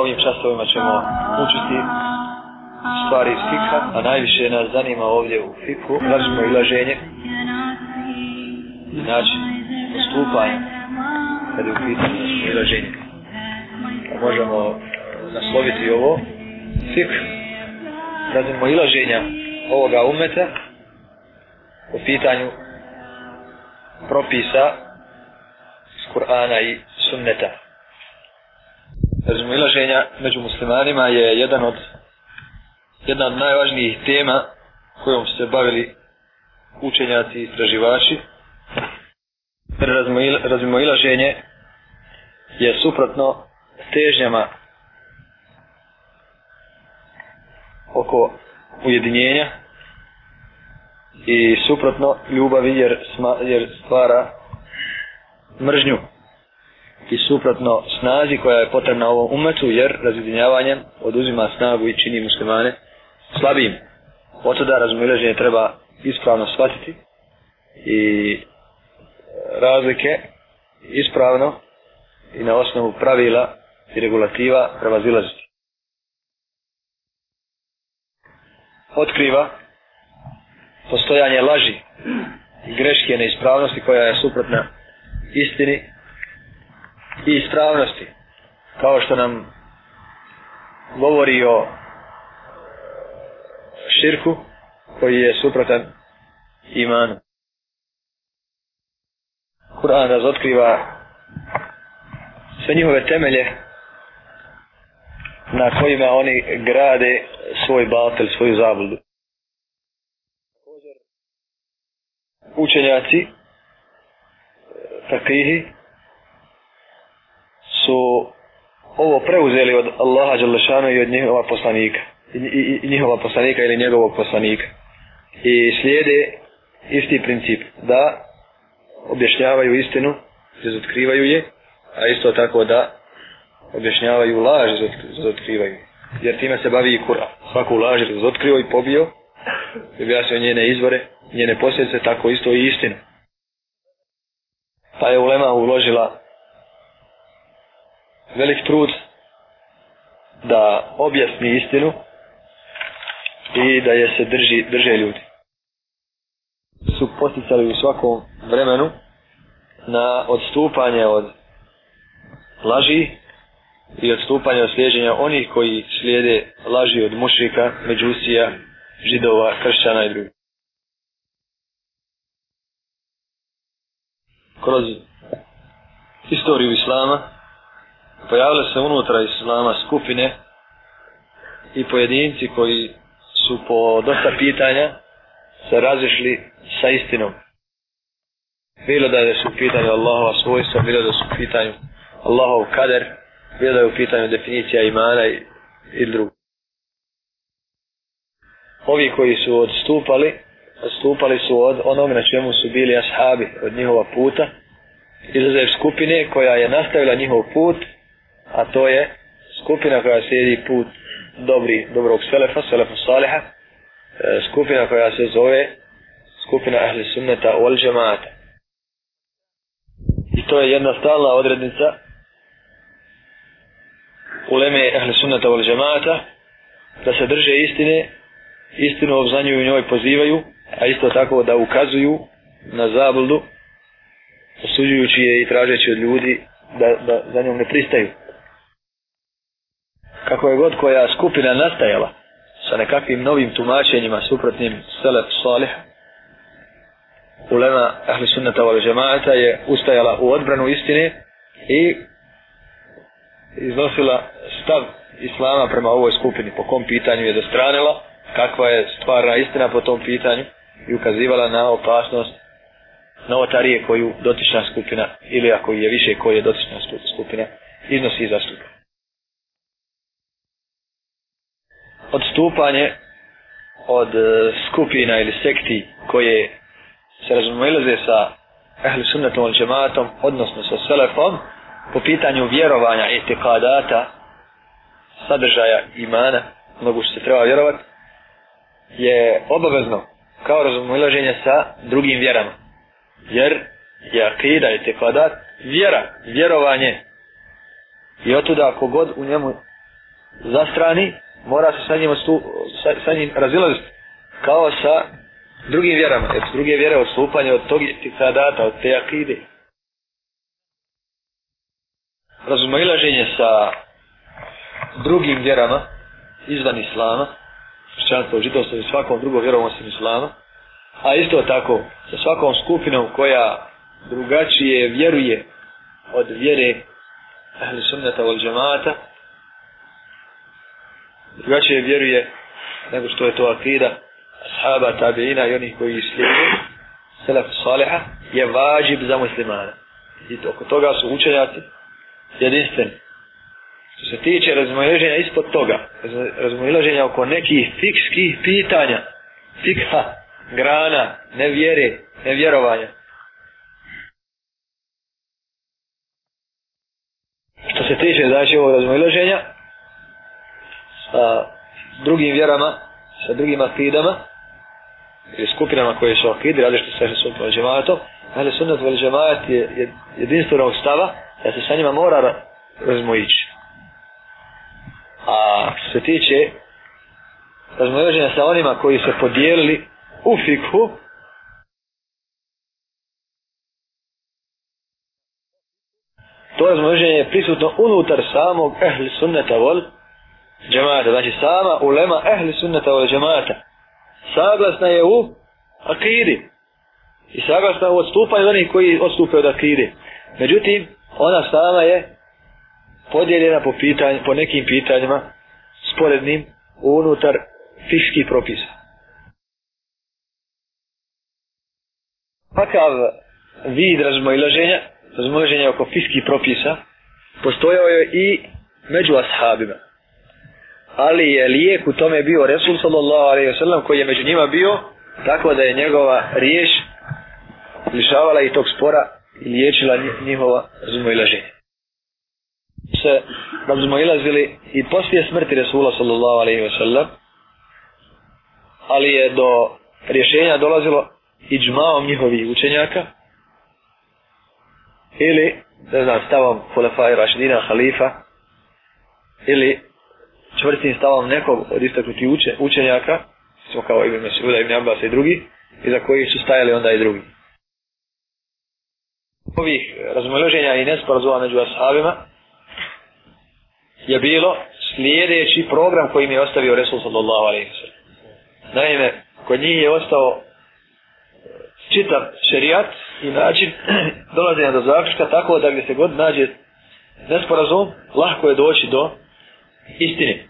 ovim časovima ćemo učiti stvari iz fika, a najviše nas zanima ovdje u fiku, tražimo ilaženje, znači postupanje, kada je u pitanju ilaženje. A možemo nasloviti ovo, fik, tražimo ilaženja ovoga umeta, po pitanju propisa iz Kur'ana i sunneta razumilaženja među muslimanima je jedan od jedna od najvažnijih tema kojom su se bavili učenjaci i istraživači. Razumilaženje je suprotno težnjama oko ujedinjenja i suprotno ljubavi jer, sma, jer stvara mržnju i suprotno snazi koja je potrebna ovom umetu, jer razjedinjavanjem oduzima snagu i čini muslimane slabijim. Od tada razumilježenje treba ispravno shvatiti i e, razlike ispravno i na osnovu pravila i regulativa prevazilaziti. Otkriva postojanje laži i greške neispravnosti koja je suprotna istini i ispravnosti kao što nam govori o širku koji je suprotan imanu Kur'an razotkriva sve njihove temelje na kojima oni grade svoj batel, svoju zabludu. Učenjaci, takvihi, e, su ovo preuzeli od Allaha Đalešana i od njihova poslanika i njihova poslanika ili njegovog poslanika i slijede isti princip da objašnjavaju istinu izotkrivaju je a isto tako da objašnjavaju laž izotkrivaju jer time se bavi i kura svaku laž izotkrio i pobio i objasnio njene izvore njene posljedice tako isto i istinu pa je ulema uložila velik trud da objasni istinu i da je se drži, drže ljudi. Su posticali u svakom vremenu na odstupanje od laži i odstupanje od slijeđenja onih koji slijede laži od mušika, međusija, židova, kršćana i drugih. Kroz istoriju islama, pojavile se unutra islama skupine i pojedinci koji su po dosta pitanja se razišli sa istinom. Bilo da su u pitanju Allahova svojstva, bilo da su u pitanju Allahov kader, bilo da je u pitanju definicija imana ili drugo. Ovi koji su odstupali, odstupali su od onog na čemu su bili ashabi od njihova puta, izazev skupine koja je nastavila njihov put a to je skupina koja slijedi put dobri, dobrog selefa, selefa saliha, e, skupina koja se zove skupina ahli sunneta ol džemata. I to je jedna stalna odrednica uleme ahli sunneta ol džemata da se drže istine, istinu obzanjuju njoj pozivaju, a isto tako da ukazuju na zabludu osuđujući je i tražeći od ljudi da, da za njom ne pristaju kako je god koja skupina nastajala sa nekakvim novim tumačenjima suprotnim selef salih ulema ahli sunnata wal džemaata je ustajala u odbranu istine i iznosila stav islama prema ovoj skupini po kom pitanju je dostranila kakva je stvarna istina po tom pitanju i ukazivala na opasnost novotarije koju dotična skupina ili ako je više koje dotična skupina iznosi i zastupa. odstupanje od e, skupina ili sekti koje se razumilaze sa ehli sunnetom ili džematom, odnosno sa selefom, po pitanju vjerovanja etikadata, sadržaja imana, mnogo što se treba vjerovat, je obavezno kao razumilaženje sa drugim vjerama. Jer je akida etikadat vjera, vjerovanje. I otuda kogod u njemu zastrani, mora se sa njim, sa, sa njim razilaziti kao sa drugim vjerama, jer su druge vjere odstupanje od tog tika data, od te akide. Razumajlaženje sa drugim vjerama izvan islama, hršćanstvo, židovstvo i svakom drugom vjerom osim islama, a isto tako sa svakom skupinom koja drugačije vjeruje od vjere ahli sunnata ili džemata, drugačije vjeruje nego što je to akida ashaba, tabiina i onih koji slijedu selef saliha je važib za muslimana i oko toga su učenjaci jedinstveni što se tiče razmoježenja ispod toga razmoježenja oko nekih fikskih pitanja fikha, grana, nevjere nevjerovanja što se tiče znači ovog razmoježenja a, drugim vjerama, sa drugim akidama, ili skupinama koje su akidi, radi što se su pođe vajatom, ali sunnet vol je jedinstvenog stava, da se sa njima mora razmojići. A što se tiče razmoježenja sa onima koji se podijelili u fikhu, to razmoježenje je prisutno unutar samog ehli sunneta vol, džemata. Znači sama ulema ehli sunnata ove džemata. Saglasna je u akidi. I saglasna u odstupanju onih koji odstupaju od akidi. Međutim, ona sama je podijeljena po, pitanj, po nekim pitanjima sporednim unutar fiški propisa. Kakav vid razmojlaženja, razmojlaženja oko fiskih propisa, postojao je i među ashabima ali je lijek u tome bio Resul sallallahu alaihi wasallam koji je među njima bio tako da je njegova riješ lišavala i tog spora i liječila njihova razumoilaženja. Se razumoilazili i poslije smrti Resula sallallahu alaihi wasallam ali je do rješenja dolazilo i džmaom njihovih učenjaka ili ne znam, stavom Hulefa i Rašidina, Halifa, ili čvrstim stavom nekog od istaknutih uče, učenjaka, smo kao Ibn Mesuda, Ibn Abbas i drugi, i za koji su stajali onda i drugi. Ovih razmoloženja i nesporazuma među ashabima je bilo slijedeći program koji mi je ostavio Resul sallallahu alaihi wa sallam. Naime, kod njih je ostao čitav šerijat i način dolazenja do zaključka tako da gdje se god nađe nesporazum, lahko je doći do istine.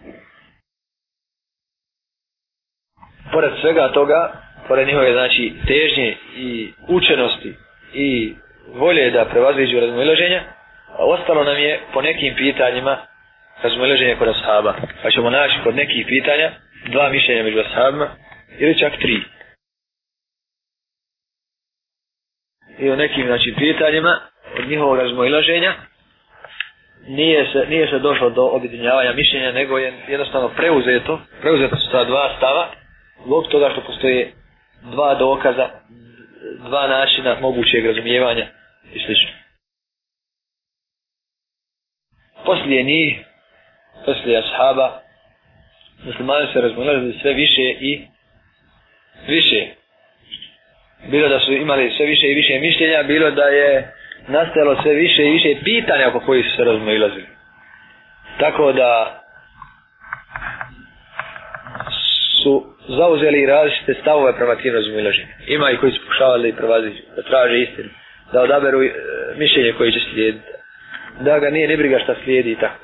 Pored svega toga, pored njihove znači, težnje i učenosti i volje da prevazliđu razmojloženja, ostalo nam je po nekim pitanjima razmojloženje kod ashaba. Pa ćemo naći kod nekih pitanja dva mišljenja među ashabima ili čak tri. I o nekim znači, pitanjima od njihovog razmojloženja nije se, nije se došlo do objedinjavanja mišljenja, nego je jednostavno preuzeto, preuzeto su ta dva stava, zbog toga što postoje dva dokaza, dva načina mogućeg razumijevanja i sl. Poslije njih, poslije ashaba, muslimani se razmonali sve više i više. Bilo da su imali sve više i više mišljenja, bilo da je nastajalo sve više i više pitanja oko koji su se razmojilazili. Tako da su zauzeli različite stavove prema tim razmojilaženjima. Ima i koji su pokušavali prevaziti, da traže istinu, da odaberu e, mišljenje koje će slijediti. Da ga nije nebriga šta slijedi i tako.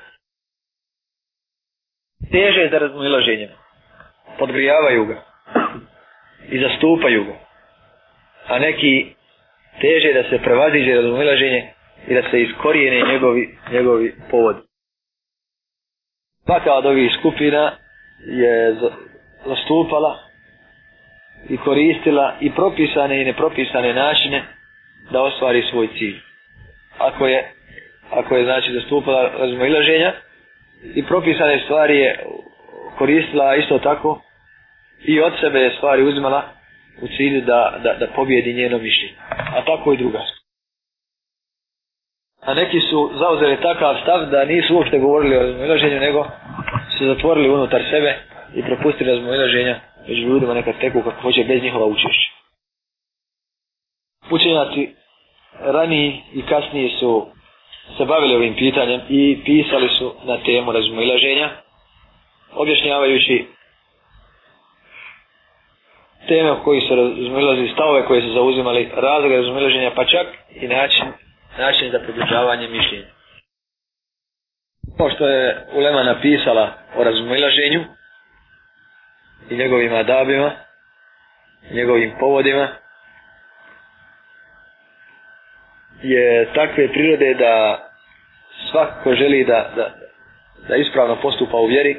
Teže je za razmojilaženjima. Podgrijavaju ga. I zastupaju ga. A neki teže da se prevaziđe razumilaženje i da se iskorijene njegovi, njegovi povod. Svaka od ovih skupina je zastupala i koristila i propisane i nepropisane načine da ostvari svoj cilj. Ako je, ako je znači zastupala razumilaženja i propisane stvari je koristila isto tako i od sebe je stvari uzmala u cilju da, da, da pobjedi njeno mišljenje. A tako i druga. A neki su zauzeli takav stav da nisu uopšte govorili o razmojlaženju, nego se zatvorili unutar sebe i propustili razmojlaženja među ljudima nekad teku kako hoće bez njihova učešća. Učenjaci raniji i kasniji su se bavili ovim pitanjem i pisali su na temu razmojlaženja, objašnjavajući teme koji su razmilazili stavove koje su zauzimali razloga razmilaženja pa čak i način, način za približavanje mišljenja. Ovo što je Ulema napisala o razmilaženju i njegovim adabima, njegovim povodima, je takve prirode da svako želi da, da, da ispravno postupa u vjeri,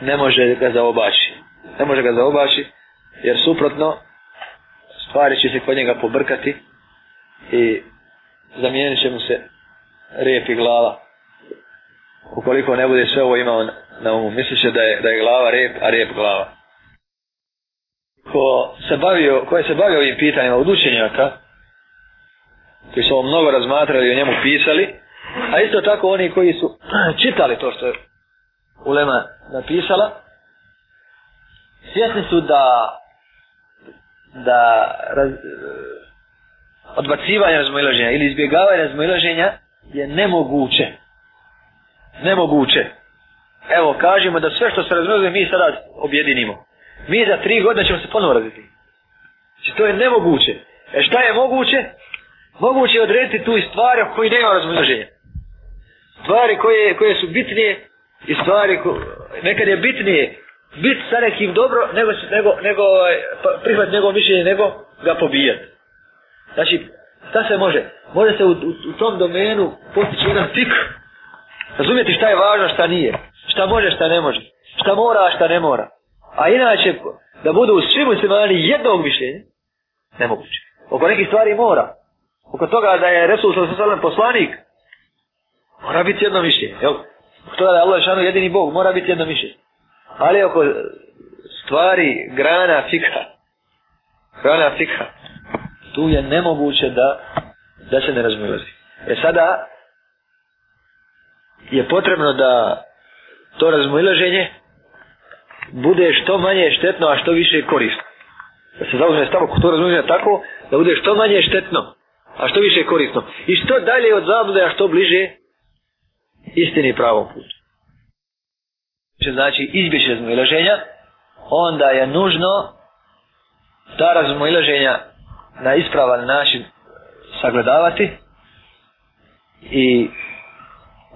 ne može da zaobači ne može ga zaobaći, jer suprotno stvari će se kod njega pobrkati i zamijenit će mu se rep i glava. Ukoliko ne bude sve ovo imao na umu, misli će da je, da je glava rep, a rep glava. Ko, se bavio, ko je se bavio ovim pitanjima od učenjaka, koji su ovo mnogo razmatrali i o njemu pisali, a isto tako oni koji su čitali to što je Ulema napisala, svjesni su da da raz, e, odbacivanje razmojlaženja ili izbjegavanje razmojlaženja je nemoguće. Nemoguće. Evo, kažemo da sve što se razmojlaženje mi sada objedinimo. Mi za tri godine ćemo se ponovno razmojlaženje. Znači, to je nemoguće. E šta je moguće? Moguće je odrediti tu i stvari o koji nema razmojlaženja. Stvari koje, koje su bitnije i stvari ko, nekad je bitnije bit sa nekim dobro, nego, nego, nego ovaj, pa, prihvat njegov mišljenje, nego ga pobijat. Znači, šta se može? Može se u, u, u tom domenu postići jedan tik, razumijeti šta je važno, šta nije, šta može, šta ne može, šta mora, šta ne mora. A inače, da budu u svim muslimani jednog mišljenja, nemoguće. Oko nekih stvari mora. Oko toga da je Resul sallam poslanik, mora biti jedno mišljenje. Oko toga da je Allah šanu jedini Bog, mora biti jedno mišljenje ali oko stvari grana fikha grana fikha tu je nemoguće da da se ne razmirozi e sada je potrebno da to razmiloženje bude što manje štetno a što više korisno da se zauzme stavu ko to razmiloženje tako da bude što manje štetno a što više korisno i što dalje od zablude a što bliže istini pravom putu će znači izbjeći razmojlaženja, onda je nužno ta razmojlaženja na ispravan način sagledavati i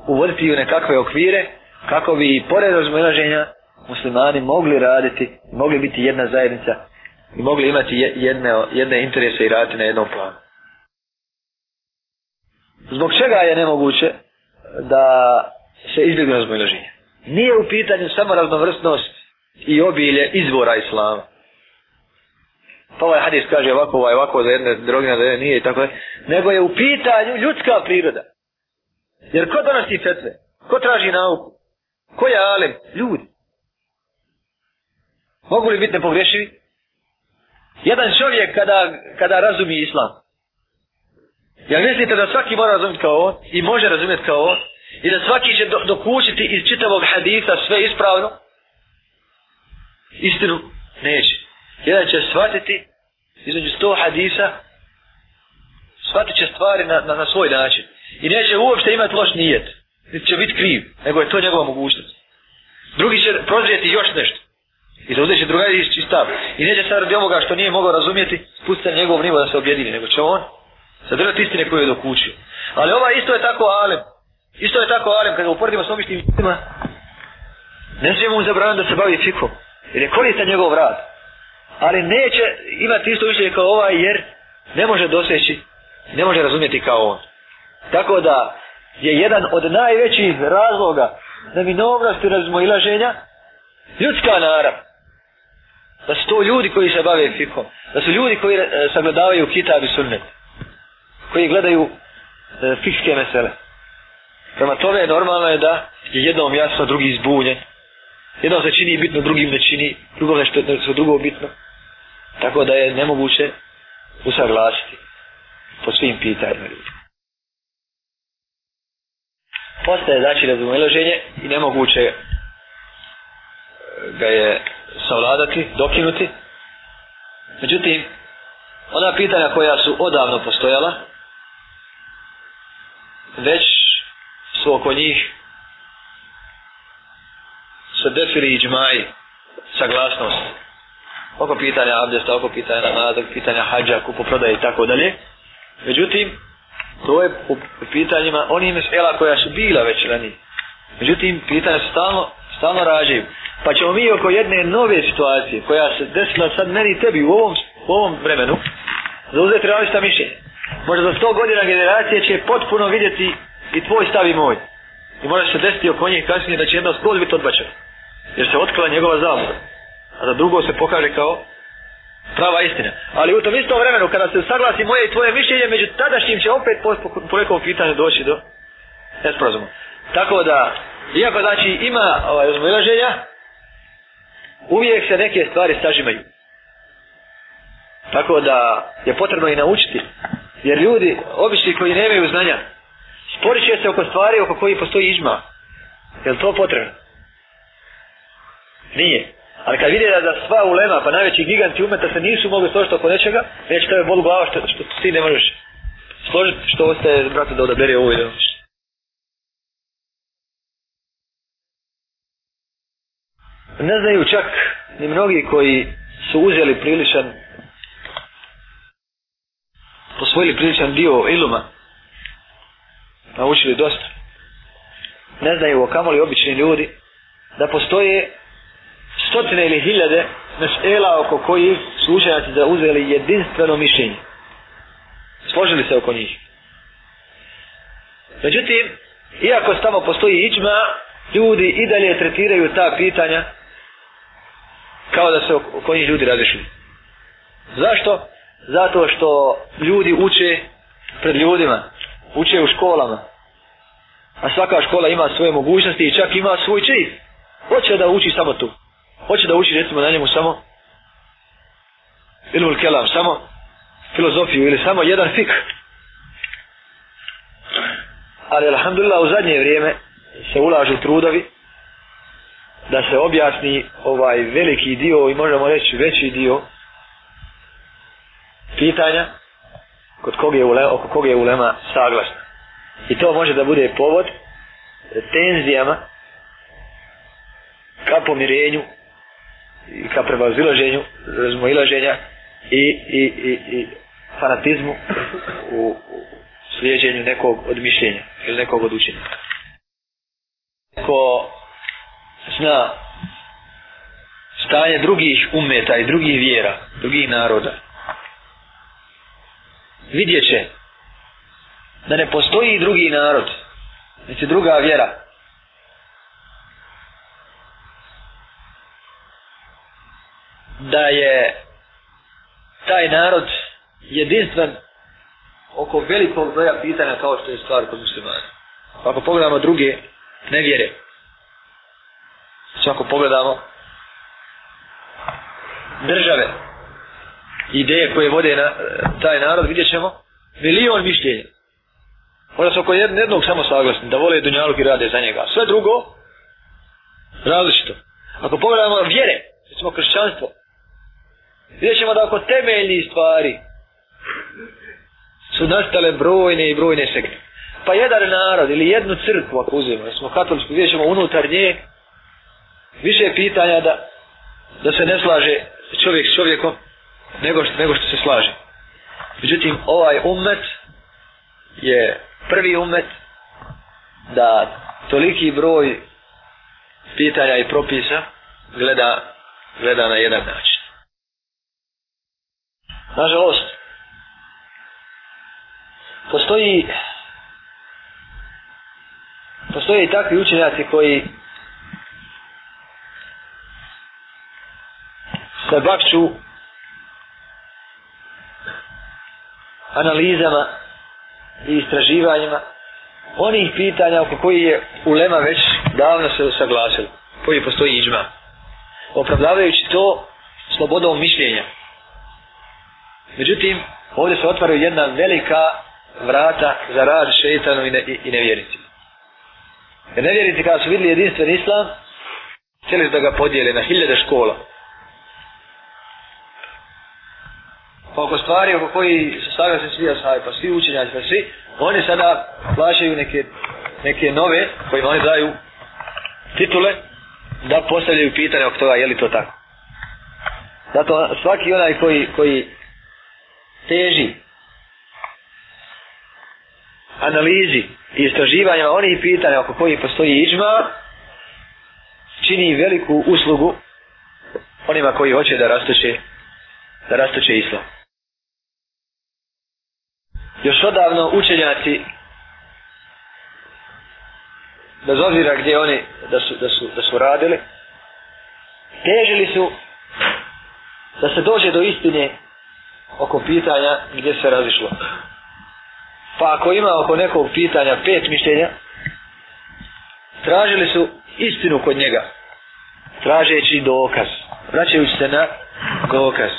uvoditi u nekakve okvire kako bi pored razmojlaženja muslimani mogli raditi, mogli biti jedna zajednica i mogli imati jedne, jedne interese i raditi na jednom planu. Zbog čega je nemoguće da se izbjegne razmojlaženje? nije u pitanju samo raznovrsnost i obilje izvora islama. Pa ovaj hadis kaže ovako, ovaj ovako za jedne drogina, za jedne nije i tako Nego je u pitanju ljudska priroda. Jer ko donosi fetve? Ko traži nauku? Ko je alem? Ljudi. Mogu li biti nepogrešivi? Jedan čovjek kada, kada razumi islam. Jel mislite da svaki mora razumjeti kao on i može razumjeti kao on? I da svaki će dokučiti iz čitavog hadisa sve ispravno. Istinu neće. Jedan će shvatiti između sto hadisa shvatit će stvari na, na, na svoj način. I neće uopšte imati loš nijet. Niti će biti kriv. Nego je to njegova mogućnost. Drugi će prozrijeti još nešto. I da uzeti će druga iz čistav. I neće sad radi ovoga što nije mogao razumijeti pustiti njegov nivo da se objedini. Nego će on sadržati istine koje je dokučio. Ali ova isto je tako alem. Isto je tako, Alem, kada uporedimo s običnim ljudima, ne smijemo mu zabraniti da se bavi fikom, jer je koristan njegov rad. Ali neće imati isto više kao ovaj, jer ne može doseći, ne može razumjeti kao on. Tako da je jedan od najvećih razloga na minovnosti razmojilaženja ljudska narav. Da su to ljudi koji se bave fikom, da su ljudi koji e, sagledavaju kitab i sunnet, koji gledaju e, fikske mesele. Prema tome normalno je da je jednom jasno, drugi izbunjen. Jednom se čini bitno, drugim ne čini, drugom nešto, nešto drugo bitno. Tako da je nemoguće usaglasiti po svim pitanjima ljudi. Postaje znači razumeloženje i nemoguće ga je savladati, dokinuti. Međutim, ona pitanja koja su odavno postojala, već su oko njih se desili iđmaji saglasnost oko pitanja abdesta, oko pitanja namaza, oko pitanja hađa, kupoprodaje i tako dalje. Međutim, to je u pitanjima onih mesela koja su bila već rani. Međutim, pitanja su stalno, stalno rađaju. Pa ćemo mi oko jedne nove situacije koja se desila sad meni tebi u ovom, u ovom vremenu zauzeti različita mišljenja. Možda za sto godina generacije će potpuno vidjeti i tvoj stav i moj. I mora se desiti oko njih kasnije da će jedna skroz biti odbačena. Jer se otkrila njegova zavoda. A za drugo se pokaže kao prava istina. Ali u tom istom vremenu, kada se saglasi moje i tvoje mišljenje, među tadašnjim će opet po, po, po nekom pitanju doći do nesporazuma. Tako da, iako znači ima ovaj, uzmilaženja, uvijek se neke stvari sažimaju. Tako da je potrebno i naučiti. Jer ljudi, obični koji nemaju znanja, Sporit će se oko stvari oko koji postoji izma. Je li to potrebno? Nije. Ali kad vidi da, da sva ulema, pa najveći giganti umeta se nisu mogli složiti oko nečega, neće tebe bolu glava što, što ti ne možeš složiti što ostaje brate da odabere ovo ovaj i Ne znaju čak ni mnogi koji su uzeli priličan posvojili priličan dio iluma naučili dosta. Ne znaju o kamoli obični ljudi da postoje stotine ili hiljade mesela oko koji su učenjaci da uzeli jedinstveno mišljenje. Složili se oko njih. Međutim, iako tamo postoji iđma, ljudi i dalje tretiraju ta pitanja kao da se oko njih ljudi razišli. Zašto? Zato što ljudi uče pred ljudima, uče u školama. A svaka škola ima svoje mogućnosti i čak ima svoj čeif. Hoće da uči samo tu. Hoće da uči recimo na njemu samo ilmul kelam, samo filozofiju ili samo jedan fik. Ali alhamdulillah u zadnje vrijeme se ulažu trudovi da se objasni ovaj veliki dio i možemo reći veći dio pitanja kod kog je ulema, oko kog je ulema saglasna. I to može da bude povod tenzijama ka pomirenju i ka prevazilaženju, razmojilaženja i, i, i, i fanatizmu u, u slijeđenju nekog od mišljenja ili nekog od učenja. Ko zna stanje drugih umeta i drugih vjera, drugih naroda, vidjet će da ne postoji drugi narod, niti druga vjera. Da je taj narod jedinstven oko velikog broja pitanja kao što je stvar kod muslimana. Pa ako pogledamo druge nevjere, svako pogledamo države, ideje koje vode na, taj narod, vidjet ćemo, milion mišljenja. Možda su oko jednog samo saglasni, da vole Dunjaluk i rade za njega. Sve drugo, različito. Ako pogledamo vjere, recimo kršćanstvo, vidjet ćemo da oko temeljni stvari su nastale brojne i brojne sekte. Pa jedan narod ili jednu crkvu, ako uzmemo, da smo katoličku, vidjet ćemo unutar nje, više je pitanja da, da se ne slaže čovjek s čovjekom, nego što, nego što se slaže. Međutim, ovaj umet je prvi umet da toliki broj pitanja i propisa gleda, gleda na jedan način. Nažalost, postoji postoje i takvi učenjaci koji se bakću analizama i istraživanjima onih pitanja oko koji je ulema već davno se usaglasila koji postoji iđma opravdavajući to slobodom mišljenja međutim ovdje se otvaraju jedna velika vrata za rad šeitanu i, ne, i, i nevjernici jer nevjernici kada su vidjeli jedinstven islam htjeli da ga podijeli na hiljade škola Pa oko stvari oko koji su saglasni svi ashabi, pa svi učenjaci, pa svi, oni sada plaćaju neke, neke nove koji oni daju titule da postavljaju pitanje oko toga je li to tako. Zato svaki onaj koji, koji teži analizi i istraživanja onih pitanja oko koji postoji iđma, čini veliku uslugu onima koji hoće da rastoče da rastoče islam još odavno učenjaci bez obzira gdje oni da su, da su, da su radili težili su da se dođe do istine oko pitanja gdje se razišlo pa ako ima oko nekog pitanja pet mišljenja tražili su istinu kod njega tražeći dokaz vraćajući se na dokaz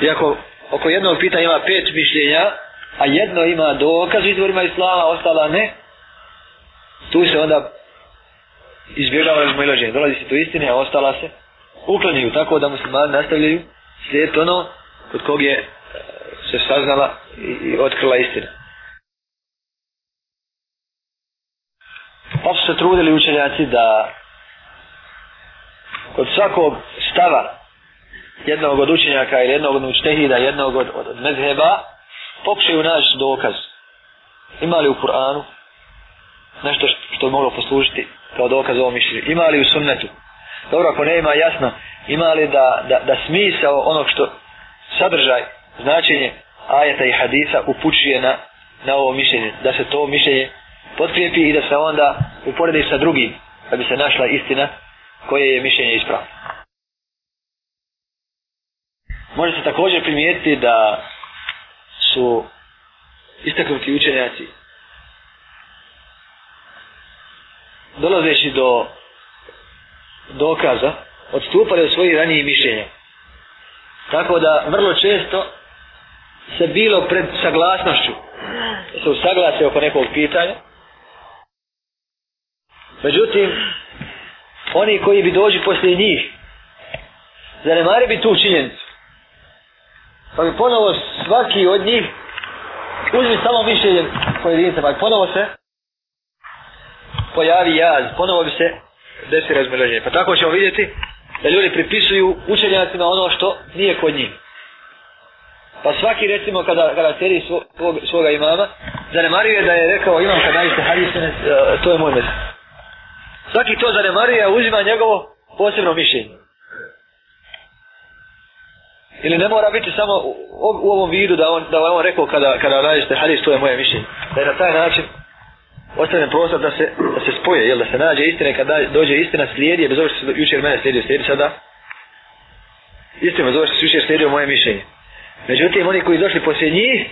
i ako oko jednog pitanja ima pet mišljenja a jedno ima dokaz u izvorima islama, ostala ne, tu se onda izbjegava ili mojlaženje. Dolazi se to istine, a ostala se uklanjuju, tako da muslimani nastavljaju slijed ono kod kog je eh, se saznala i, i otkrila istina. Pa su se trudili učenjaci da kod svakog stava jednog od učenjaka ili jednog od učtehida, jednog od, od, od mezheba, pokušaju naći dokaz. Ima li u Kur'anu nešto što je moglo poslužiti kao dokaz ovo mišljenje? Ima li u sunnetu? Dobro, ako ne ima, jasno. Ima li da, da, da smisao onog što sadržaj, značenje ajeta i hadisa upućuje na, na ovo mišljenje? Da se to mišljenje potkrijepi i da se onda uporedi sa drugim, da bi se našla istina koje je mišljenje ispravno. Može se također primijetiti da su istaknuti učenjaci dolazeći do dokaza odstupali od svojih ranijih mišljenja tako da vrlo često se bilo pred saglasnošću se usaglase oko nekog pitanja međutim oni koji bi dođi poslije njih zanemari bi tu činjenicu pa bi ponovo svaki od njih uzmi samo mišljenje pojedinca, pa bi ponovo se pojavi jaz, ponovo bi se desi razmiloženje. Pa tako ćemo vidjeti da ljudi pripisuju učenjacima ono što nije kod njih. Pa svaki recimo kada karakteri svog, svoga imama, zanemaruje da je rekao imam kada najviše hadisene, to je moj mesec. Svaki to zanemaruje, uzima njegovo posebno mišljenje ili ne mora biti samo u, u ovom vidu da on, da on rekao kada, kada nađete hadis, to je moje mišljenje. Da je na taj način ostavljen prostor da se, da se spoje, jel, da se nađe istine, kada dođe istina slijedi, bez ovo što jučer mene slijedio, slijedi sada istinu, bez ovo što jučer slijedio moje mišljenje. Međutim, oni koji došli poslije njih,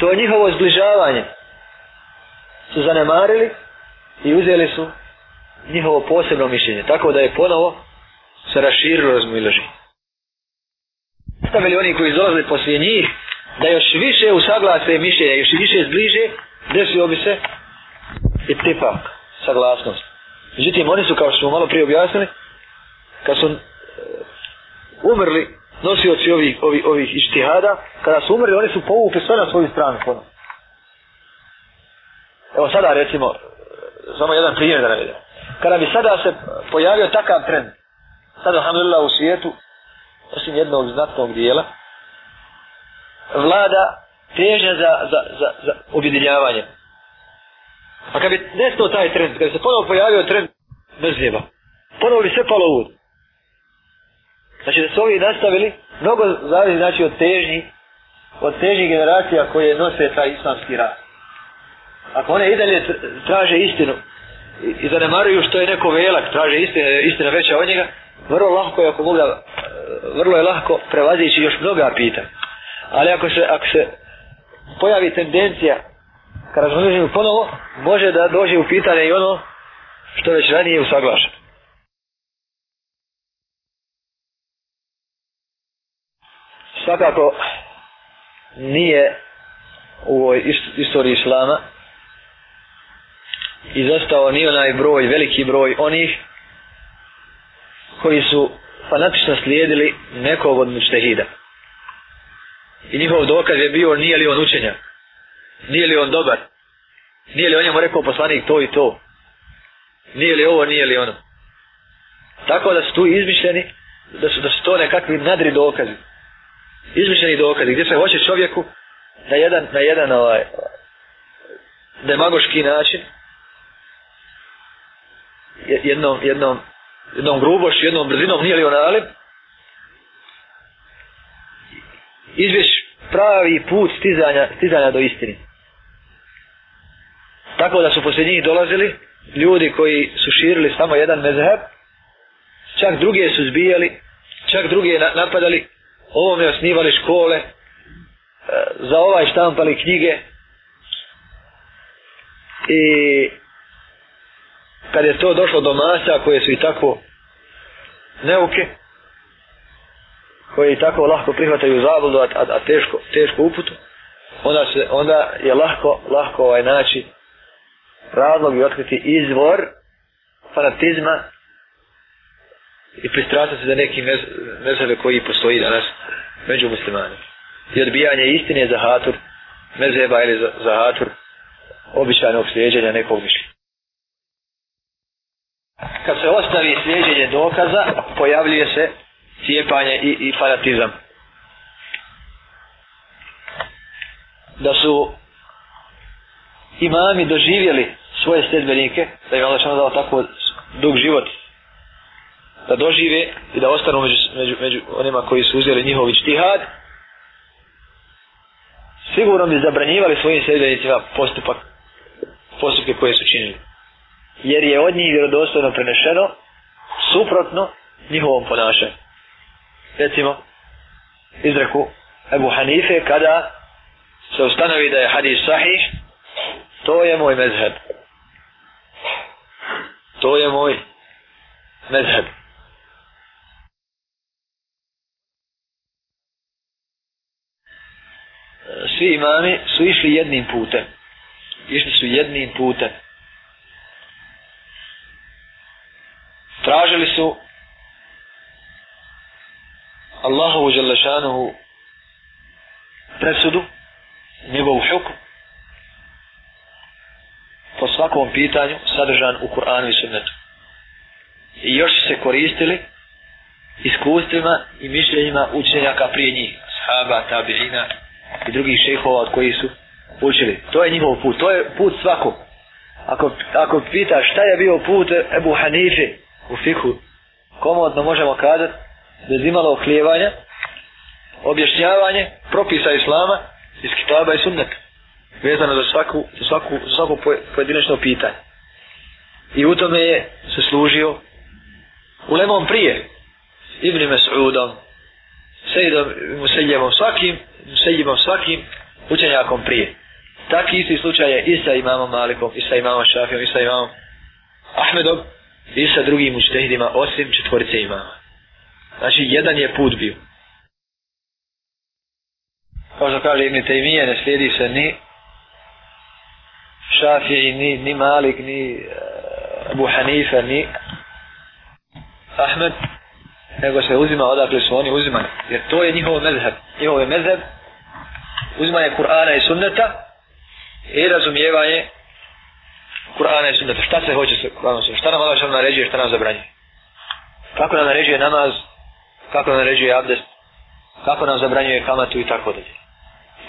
to je njihovo zbližavanje su zanemarili i uzeli su njihovo posebno mišljenje. Tako da je ponovo se raširilo razmiloženje ostavili oni koji izolazili poslije njih, da još više usaglase mišljenja, još više zbliže, desio bi se i tipak, saglasnost. Međutim, oni su, kao što smo malo prije objasnili, kad su e, umrli nosioci ovih, ovih, ovih ištihada, kada su umrli, oni su povukli sve na svoju stranu. Ponu. Evo sada recimo, e, samo jedan primjer da ne vidim. Kada bi sada se pojavio takav trend, sada, alhamdulillah, u svijetu, osim jednog znatnog dijela, vlada teže za, za, za, za objedinjavanje. A kad bi nestao taj trend, kad bi se ponovo pojavio trend mrzljeva, ponovo bi sve palo u Znači da su ovi nastavili, mnogo zavisi znači od težnji, od težnji generacija koje nose taj islamski rad. Ako one i dalje traže istinu i zanemaruju što je neko velak, traže istina, istina veća od njega, vrlo lahko je ako Boga, e, vrlo je lahko prevazići još mnoga pitanja. Ali ako se, ako se pojavi tendencija ka razmnožnju ponovo, može da dođe u pitanje i ono što već ranije usaglašeno. Svakako nije u ovoj istoriji islama izostao ni onaj broj, veliki broj onih koji su fanatično slijedili nekog od mučtehida. I njihov dokaz je bio nije li on učenja, nije li on dobar, nije li on njemu rekao poslanik to i to, nije li ovo, nije li ono. Tako da su tu izmišljeni, da su, da su to nekakvi nadri dokazi. Izmišljeni dokazi gdje se hoće čovjeku na jedan, na jedan ovaj, demagoški način jednom, jednom jednom grubošću, jednom brzinom, nije li on alim, izvješ pravi put stizanja, stizanja do istine. Tako da su poslije njih dolazili ljudi koji su širili samo jedan mezheb, čak druge su zbijali, čak druge napadali, ovom je osnivali škole, e, za ovaj štampali knjige i kad je to došlo do masa koje su i tako neuke koje i tako lahko prihvataju zabludu a, a, a teško, teško uputu onda, se, onda je lahko lahko ovaj naći razlog i otkriti izvor fanatizma i pristrasa se za neki mezheve koji postoji danas među muslimanima i odbijanje istine za hatur mezheba ili za, za hatur običajnog sljeđenja nekog mišljenja kad se ostavi sljeđenje dokaza, pojavljuje se cijepanje i, i fanatizam. Da su imami doživjeli svoje sljedbenike, da im Allah dao tako dug život, da dožive i da ostanu među, među, među onima koji su uzeli njihov ištihad, sigurno bi zabranjivali svojim sljedbenicima postupak postupke koje su činili jer je od njih vjerodostojno prenešeno suprotno njihovom ponašanju. Recimo, izreku Ebu Hanife kada se ustanovi da je hadis sahih, to je moj mezheb. To je moj mezheb. Svi imami su išli jednim putem. Išli su jednim putem. tražili su Allahovu želešanu presudu, njegovu šoku, po svakom pitanju sadržan u Kur'anu i Sunnetu. I još se koristili iskustvima i mišljenjima učenjaka prije njih, sahaba, tabirina i drugih šehova od koji su učili. To je njihov put, to je put svakog. Ako, ako pitaš šta je bio put Ebu Hanife, u fihu komodno možemo kazati bez imalo oklijevanja objašnjavanje propisa islama iz kitaba i sunneta vezano za svaku, za svaku, za svaku pojedinačno pitanje i u tome je se služio u lemom prije Ibn Mas'udom Sejdom Museljevom svakim Museljivom svakim učenjakom prije Taki isti slučaj je i sa imamom Malikom, i sa imamom Šafijom, i sa imamom Ahmedom, i sa drugim učtehidima osim četvorice imama. Znači, jedan je put bio. Kao što kaže Ibn Taymiye, ne slijedi se ni Šafije, ni, ni Malik, ni e, Abu Hanifa, ni Ahmed, nego se uzima odakle su oni uzimani. Jer to je njihov mezheb. Njihov je mezheb uzimanje Kur'ana i Sunneta i razumijevanje Kur'ana i sunneta. Šta se hoće sa Kur'anom i sunneta? Šta nam Allah šta naređuje, šta nam zabranjuje? Kako nam naređuje namaz? Kako nam naređuje abdest? Kako nam zabranjuje kamatu i tako dalje?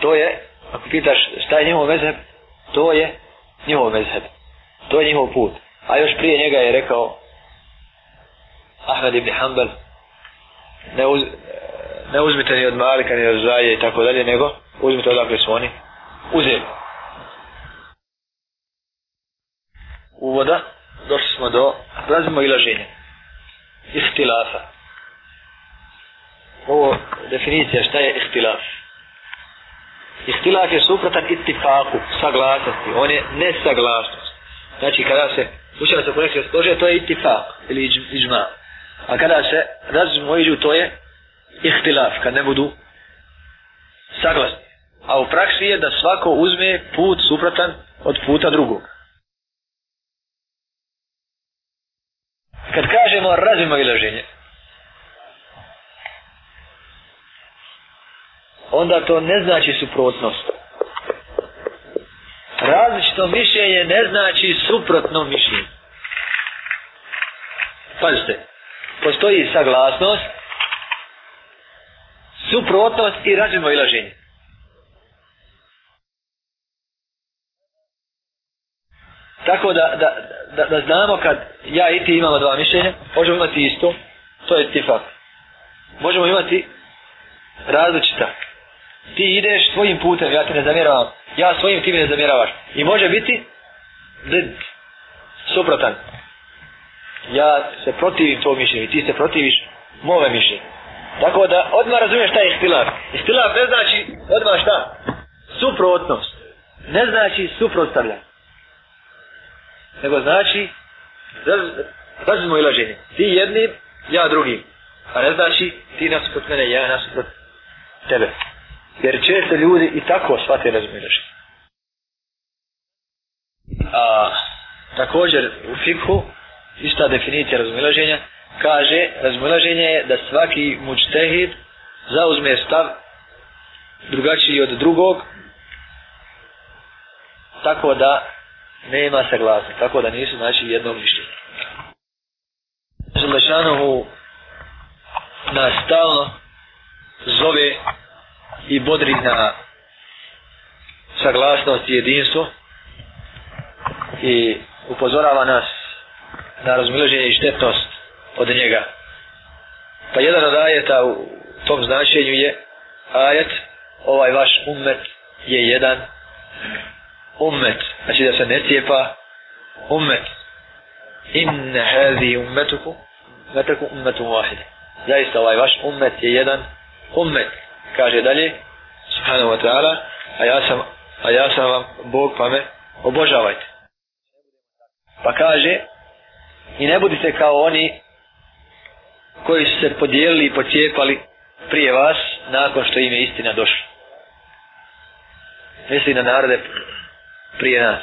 To je, ako pitaš šta je njihov mezheb, to je njihov mezheb. To je njihov put. A još prije njega je rekao Ahmed ibn Hanbal ne, uz, ne uzmite ni od Malika ni od Zaje i tako dalje, nego uzmite odakle su oni uzeli. uvoda došli smo do razimo i laženja ihtilafa ovo definicija šta je ihtilaf ihtilaf je suprotan itifaku saglasnosti, on je nesaglasnost znači kada se učeva se konekcija složuje to je itifak ili iđ, iđma a kada se razimo iđu to je ihtilaf kad ne budu saglasni a u praksi je da svako uzme put suprotan od puta drugog kad kažemo razimo ilaženje, onda to ne znači suprotnost. Različno mišljenje ne znači suprotno mišljenje. Pazite, postoji saglasnost, suprotnost i razimo ilaženje. Tako da, da, da, da znamo kad ja i ti imamo dva mišljenja, možemo imati isto, to je tifak. Možemo imati različita. Ti ideš svojim putem, ja ti ne zamjeravam, ja svojim ti mi ne zamjeravaš. I može biti dd, suprotan. Ja se protivim tvojom mišljenju i ti se protiviš mome mišljenju. Tako da odmah razumiješ šta je ihtilaf. Ihtilaf ne znači odmah šta? Suprotnost. Ne znači suprotstavljanje nego znači razmo ilaženje. Ti jedni, ja drugi. A ne znači ti nas kod mene, ja nas kod tebe. Jer često ljudi i tako shvate razmo ilaženje. A, također u fikhu ista definicija razmilaženja kaže razmilaženje je da svaki mučtehid zauzme stav drugačiji od drugog tako da nema saglasa, tako da nisu znači jedno mišljenje. Želešanohu nas stalno zove i bodri na saglasnost i jedinstvo i upozorava nas na razmiloženje i štetnost od njega. Pa jedan od ajeta u tom značenju je ajet, ovaj vaš umet je jedan ummet, znači da se ne cijepa ummet. Inne hazi ummetuku, metaku ummetu wahid. Zaista ovaj vaš ummet je jedan ummet. Kaže dalje, subhanahu wa ta'ala, a ja sam, a ja sam vam Bog pa me obožavajte. Pa kaže, i ne budite kao oni koji su se podijelili i pocijepali prije vas nakon što im je istina došla. Misli na narode prije nas.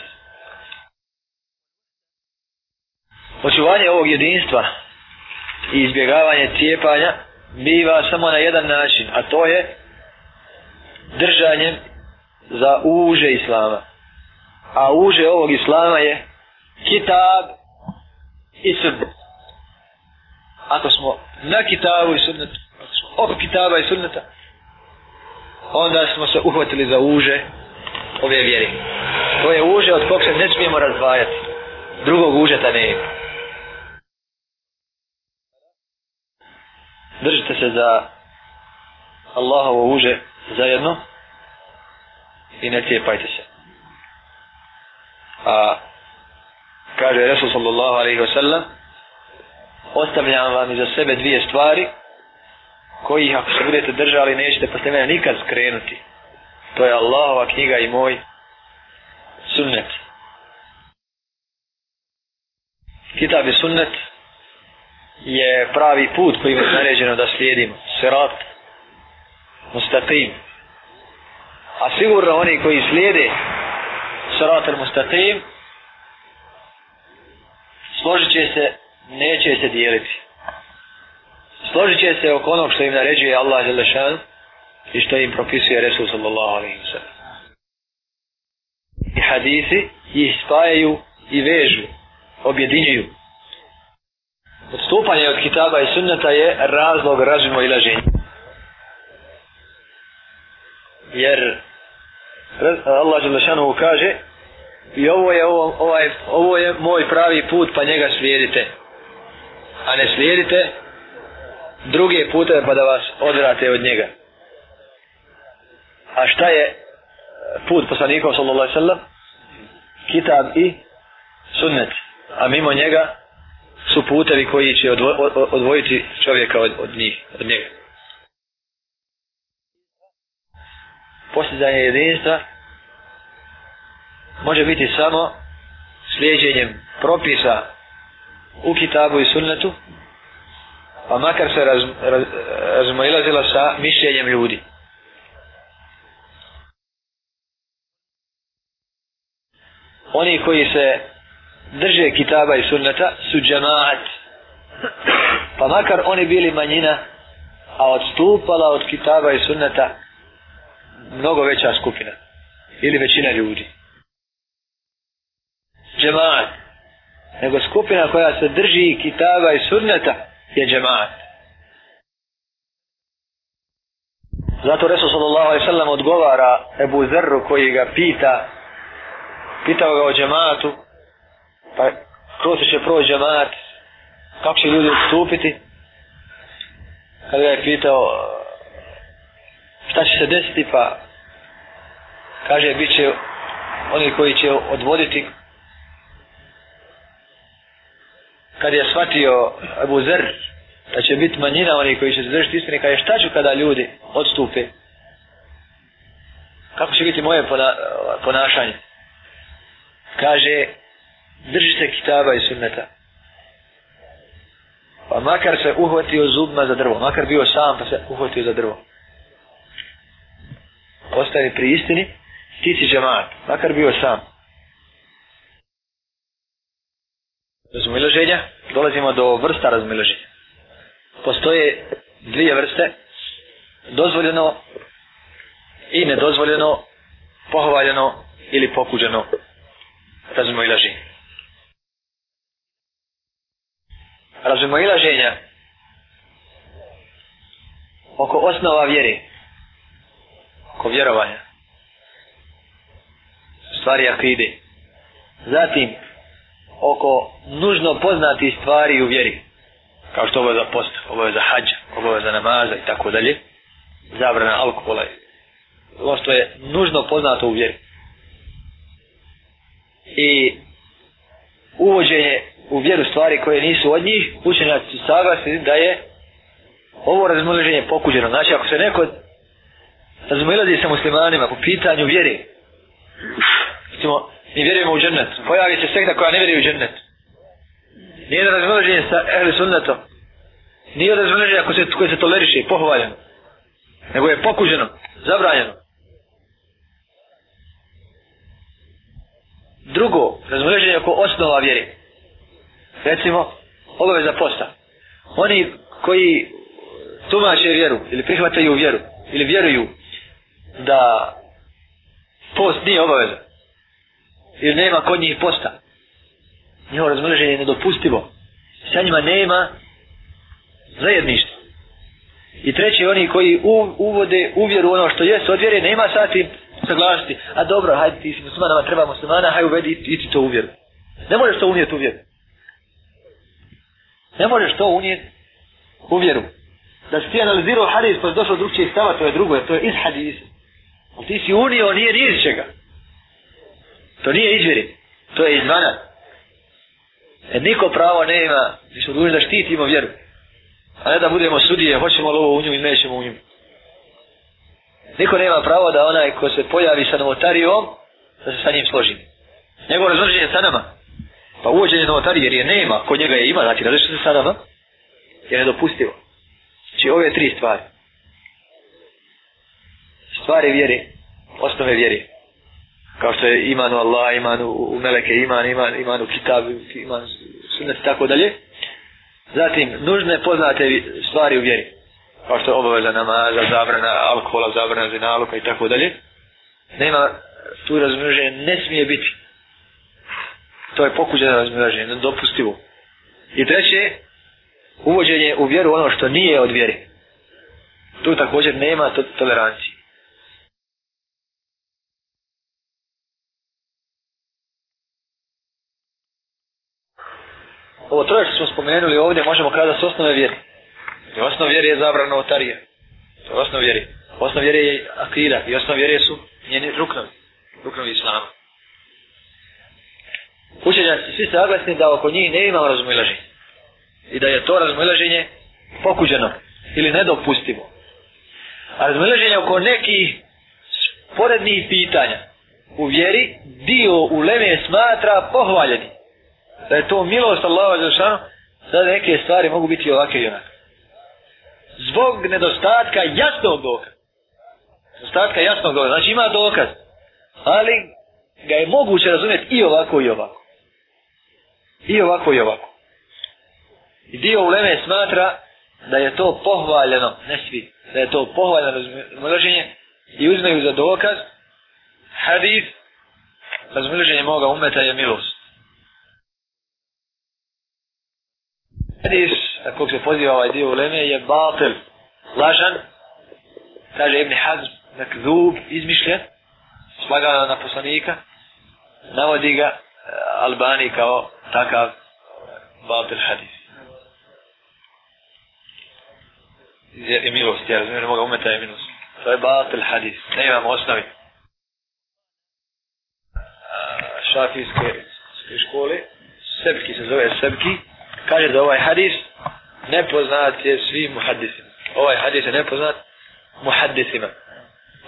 Očuvanje ovog jedinstva i izbjegavanje cijepanja biva samo na jedan način, a to je držanjem za uže islama. A uže ovog islama je kitab i srbu. Ako smo na kitabu i srbnetu, ako smo oko kitaba i srbneta, onda smo se uhvatili za uže ove vjerine to je uže od kog se ne smijemo razdvajati. Drugog užeta ne ima. Držite se za Allahovo uže zajedno i ne cijepajte se. A kaže Resul sallallahu alaihi wasallam ostavljam vam iza sebe dvije stvari koji ako se budete držali nećete posle mene nikad skrenuti. To je Allahova knjiga i moj sunnet. Kitab i sunnet je pravi put kojim je naređeno da slijedimo. Sirat, mustaqim. A sigurno oni koji slijede sirat al mustaqim složit će se, neće se dijeliti. Složit će se oko onog što im naređuje Allah i što im propisuje Resul sallallahu alaihi wa sallam i hadisi ih spajaju i vežu, objediniju. Odstupanje od kitaba i sunnata je razlog razmo i laženje. Jer Allah Želešanovu kaže i ovo je, ovo, ovaj, ovo je moj pravi put pa njega slijedite. A ne slijedite druge pute pa da vas odvrate od njega. A šta je put poslanikom sallallahu alaihi sallam kitab i sunnet a mimo njega su putevi koji će odvo odvojiti čovjeka od, od njih od njega postizanje jedinstva može biti samo slijedjenjem propisa u kitabu i sunnetu pa makar se raz, raz, razmojlazila sa mišljenjem ljudi oni koji se drže kitaba i sunneta su džemaat pa makar oni bili manjina a odstupala od kitaba i sunneta mnogo veća skupina ili većina ljudi džemaat nego skupina koja se drži kitaba i sunneta je džemaat zato Resul sallallahu alaihi sallam odgovara Ebu Zerru koji ga pita pitao ga o džematu, pa kroz se će proći džemat, kako će ljudi odstupiti, kada ga je pitao šta će se desiti, pa kaže, bit će oni koji će odvoditi kad je shvatio Abu Zer da će biti manjina oni koji će zadržiti istine kaže šta ću kada ljudi odstupe kako će biti moje pona, ponašanje kaže držite kitaba i sunneta pa makar se uhvatio zubma za drvo makar bio sam pa se uhvatio za drvo ostani pri istini ti si džemat makar bio sam razmiloženja dolazimo do vrsta razmiloženja postoje dvije vrste dozvoljeno i nedozvoljeno pohvaljeno ili pokuđeno razmojlaženje. Razmojlaženja oko osnova vjere, oko vjerovanja, stvari akide, zatim oko nužno poznati stvari u vjeri, kao što ovo je za post, ovo je za hađa, ovo je za namaza i tako dalje, zabrana alkohola, ono što je nužno poznato u vjeri i uvođenje u vjeru stvari koje nisu od njih, učenjaci su saglasni da je ovo razmiloženje pokuđeno. Znači, ako se neko razmilazi sa muslimanima po pitanju vjeri, recimo, mi vjerujemo u džennet, pojavi se sekta koja ne vjeruje u džennet. Nije da razmiloženje sa ehli sunnetom. Nije da razmiloženje ako se, koje se toleriše i pohvaljeno. Nego je pokuđeno, zabranjeno. Drugo, razmoženje oko osnova vjere. Recimo, obaveza posta. Oni koji tumače vjeru ili prihvataju vjeru ili vjeruju da post nije obaveza ili nema kod njih posta. Njihovo razmoženje je nedopustivo. Sa njima nema zajedništva. I treći, oni koji uvode uvjeru ono što jest od vjere, nema sati usaglašiti, a dobro, hajde ti si musliman, nama treba muslimana, hajde uvedi i ti to uvjeru. Ne možeš to unijeti uvjeru. Ne možeš to unijeti uvjeru. Da si ti analizirao hadis, pa je došao drugčije stava, to je drugo, to je iz hadisa. Ali ti si unio, nije ni iz čega. To nije izvjeri, to je izvana. E niko pravo ne ima, mi smo dužni da štitimo vjeru. A ne da budemo sudije, hoćemo li ovo u nju ili nećemo u nju. Niko nema pravo da onaj ko se pojavi sa novotarijom, da se sa njim složi. Njegov razloženje sa nama. Pa uvođenje novotarije, jer je nema, kod njega je ima, znači razloženje sa nama, je nedopustivo. Znači ove tri stvari. Stvari vjeri, osnove vjeri. Kao što je iman u Allah, iman u Meleke, iman, iman, iman u Kitab, iman u Sunnet i tako dalje. Zatim, nužne poznate stvari u vjeri kao pa što je obaveza namaza, zabrana alkohola, zabrana zinaluka i tako dalje, nema tu razmiraženje, ne smije biti. To je pokuđeno razmiraženje, nedopustivo. I treće, uvođenje u vjeru ono što nije od vjeri. Tu također nema to tolerancije. Ovo troje što smo spomenuli ovdje možemo kada s osnove vjeri. Jer osnov vjere je zabrano otarije. To je osnov vjere. Osnov vjere je akira i osnov vjere su njeni ruknovi. Ruknovi islama. Učenjaci svi saglasni da oko njih ne imamo razumilaženje. I da je to razumilaženje pokuđeno ili nedopustivo. A razumilaženje oko nekih sporednih pitanja u vjeri dio u leme smatra pohvaljeni. Da je to milost Allaha za šanu, da neke stvari mogu biti ovakve i onakve zbog nedostatka jasnog dokaza. Nedostatka jasnog dokaza. Znači ima dokaz. Ali ga je moguće razumjeti i ovako i ovako. I ovako i ovako. I dio uleme smatra da je to pohvaljeno, ne svi, da je to pohvaljeno razmrženje i uzmeju za dokaz hadith razmrženje moga umeta je milost. Hadith na kog se poziva ovaj dio uleme je batel, lažan, kaže Ibn Hazm, nek zub, izmišljen, slagana na poslanika, navodi ga eh, Albani kao takav eh, batel hadis. Je, je milost, ja razumijem, ne mogu umeta je milost. To je batel hadis, ne imam osnovi. Eh, šafijske škole, Sebki se zove Sebki, kaže da ovaj hadis nepoznat je svim muhadisima. Ovaj hadis je nepoznat muhadisima.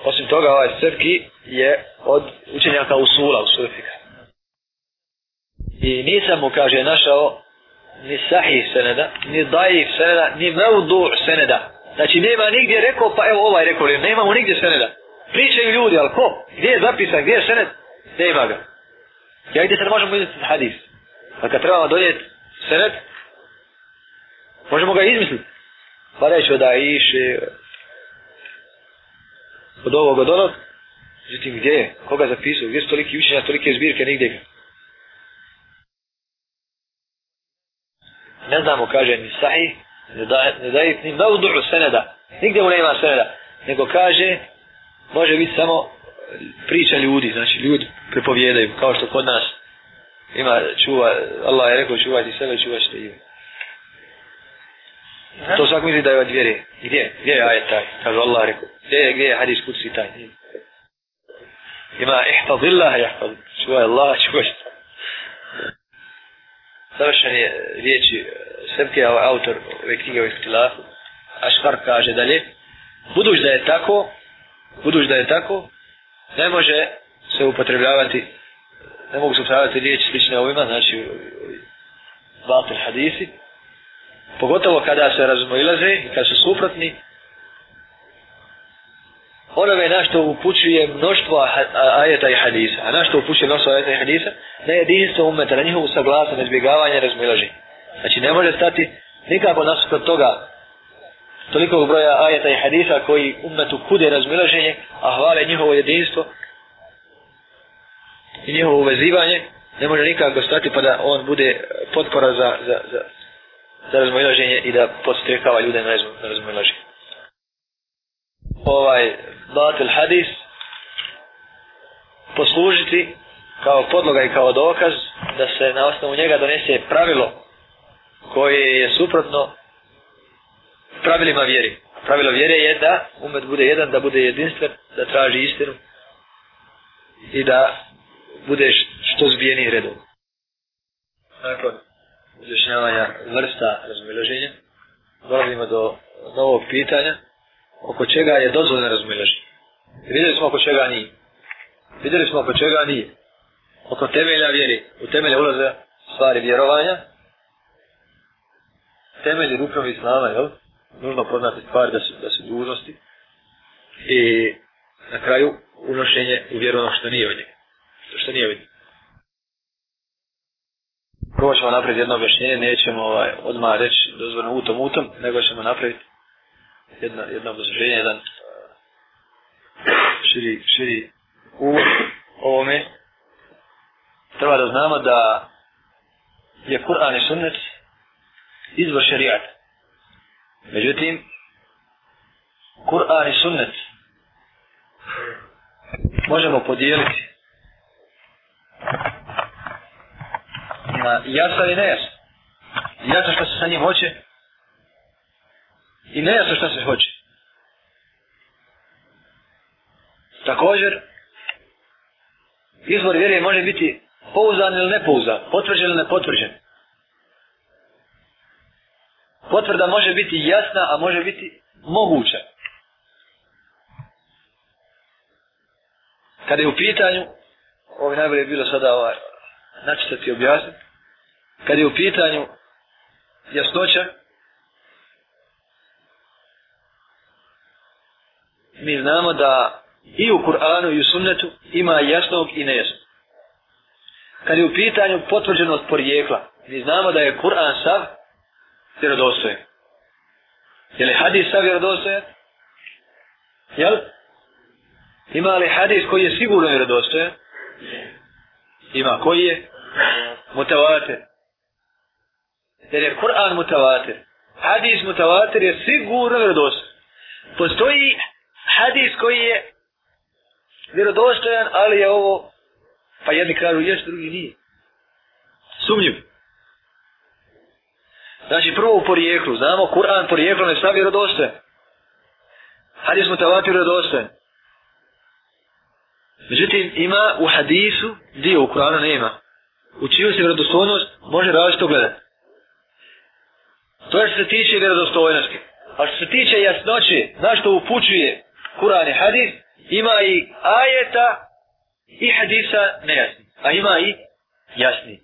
Osim toga, ovaj srki je od učenjaka usula u surfika. I nisam mu, kaže, našao ni sahih seneda, ni dajih seneda, ni mevdu seneda. Znači, nema nigdje rekao, pa evo ovaj rekao, ne imamo nigdje seneda. Pričaju ljudi, ali ko? Gdje je zapisan, gdje je sened? Nema ga. Ja gdje sad možemo izdjeti hadis? A pa kad trebamo donijeti sened, Možemo ga izmisliti. Pa reći od Aiše, od ovog, od onog. Zatim, gdje je? Koga zapisao? Gdje su toliki učenja, tolike zbirke, nigdje ga? Ne znamo, kaže, ni sahih, ne da, ne da, ni da seneda. Nigdje mu ne ima seneda. Nego kaže, može biti samo priča ljudi, znači ljudi pripovjedaju, kao što kod nas ima čuva, Allah je rekao čuvajte sebe, čuvajte i ime. Aha. To svak misli da je od vjere. Gdje? Gdje je ajet taj? Kaže Allah rekao. Gdje je, gdje je hadis kutsi taj? Ima ihfad illaha jahfad. Čuvaj Allah, čuvaj se. Završan je riječi eh, Srpke, autor ove knjige o ihtilafu. Ašvar kaže dalje. Buduć da je tako, buduć da je tako, ne može se upotrebljavati, ne mogu se upotrebljavati riječi slične ovima, znači batil hadisi, pogotovo kada se razmojlaze i kada su suprotni, onome na što upućuje mnoštvo ajeta i hadisa, a na što upućuje mnoštvo ajeta i hadisa, na jedinstvo umeta, na njihovu saglasu, na izbjegavanje razmojlaže. Znači ne može stati nikako nasuprot toga tolikog broja ajeta i hadisa koji umetu kude razmilaženje, a hvale njihovo jedinstvo i njihovo uvezivanje, ne može nikako stati pa da on bude potpora za, za, za, za razmojlaženje i da postrekava ljude na razmojlaženje. Ovaj batel hadis poslužiti kao podloga i kao dokaz da se na osnovu njega donese pravilo koje je suprotno pravilima vjeri. Pravilo vjere je da umet bude jedan, da bude jedinstven, da traži istinu i da budeš što zbijeni redom. Dakle izrašnjavanja vrsta razmiloženja, dolazimo do novog pitanja, oko čega je dozvoljno razmiloženje. Vidjeli smo oko čega nije. Vidjeli smo oko čega nije. Oko temelja vjeri, u temelje ulaze stvari vjerovanja, temelji rukom islama, jel? Nužno poznati stvari da su, da su dužnosti i na kraju unošenje u vjeru ono što nije od njega. Što, što nije od njega prvo ćemo napraviti jedno objašnjenje, nećemo ovaj, odmah reći dozvoljno utom utom, nego ćemo napraviti jedno, jedno obzirženje, jedan eh, širi, širi u ovome. Treba da znamo da je Kur'an i sunnet izvor šarijata. Međutim, Kur'an i sunnet možemo podijeliti a, jasan i nejasan. Jasan što se sa njim hoće i nejasan što se hoće. Također, izbor vjere može biti pouzan ili nepouzan, potvrđen ili nepotvrđen. Potvrda može biti jasna, a može biti moguća. Kada je u pitanju, ovo je najbolje bilo sada ovaj, načitati i objasniti, kad je u pitanju jasnoća, mi znamo da i u Kur'anu i u sunnetu ima jasnog i nejasnog. Kad je u pitanju potvrđenost porijekla, mi znamo da je Kur'an sav vjerodostojen. Je li hadis sav vjerodostojen? Jel? Ima li hadis koji je sigurno vjerodostojen? Ima koji je? Mutavate. Mutavate jer je Kur'an mutavatir. Hadis mutavatir je sigurno vjerodostojan. Postoji hadis koji je vjerodostojan, ali je ovo, pa jedni kažu jes, drugi nije. Sumnjiv. Znači prvo u porijeklu, znamo Kur'an porijeklo ne stavi vjerodostojan. Hadis mutavatir vjerodostojan. Međutim, ima u hadisu dio u Kur'anu nema. U čiju se vjerodostojnost može različito gledati. To je što se tiče vjerodostojnosti. A što se tiče jasnoće, na što upućuje Kur'an i hadis, ima i ajeta i hadisa nejasni. A ima i jasni.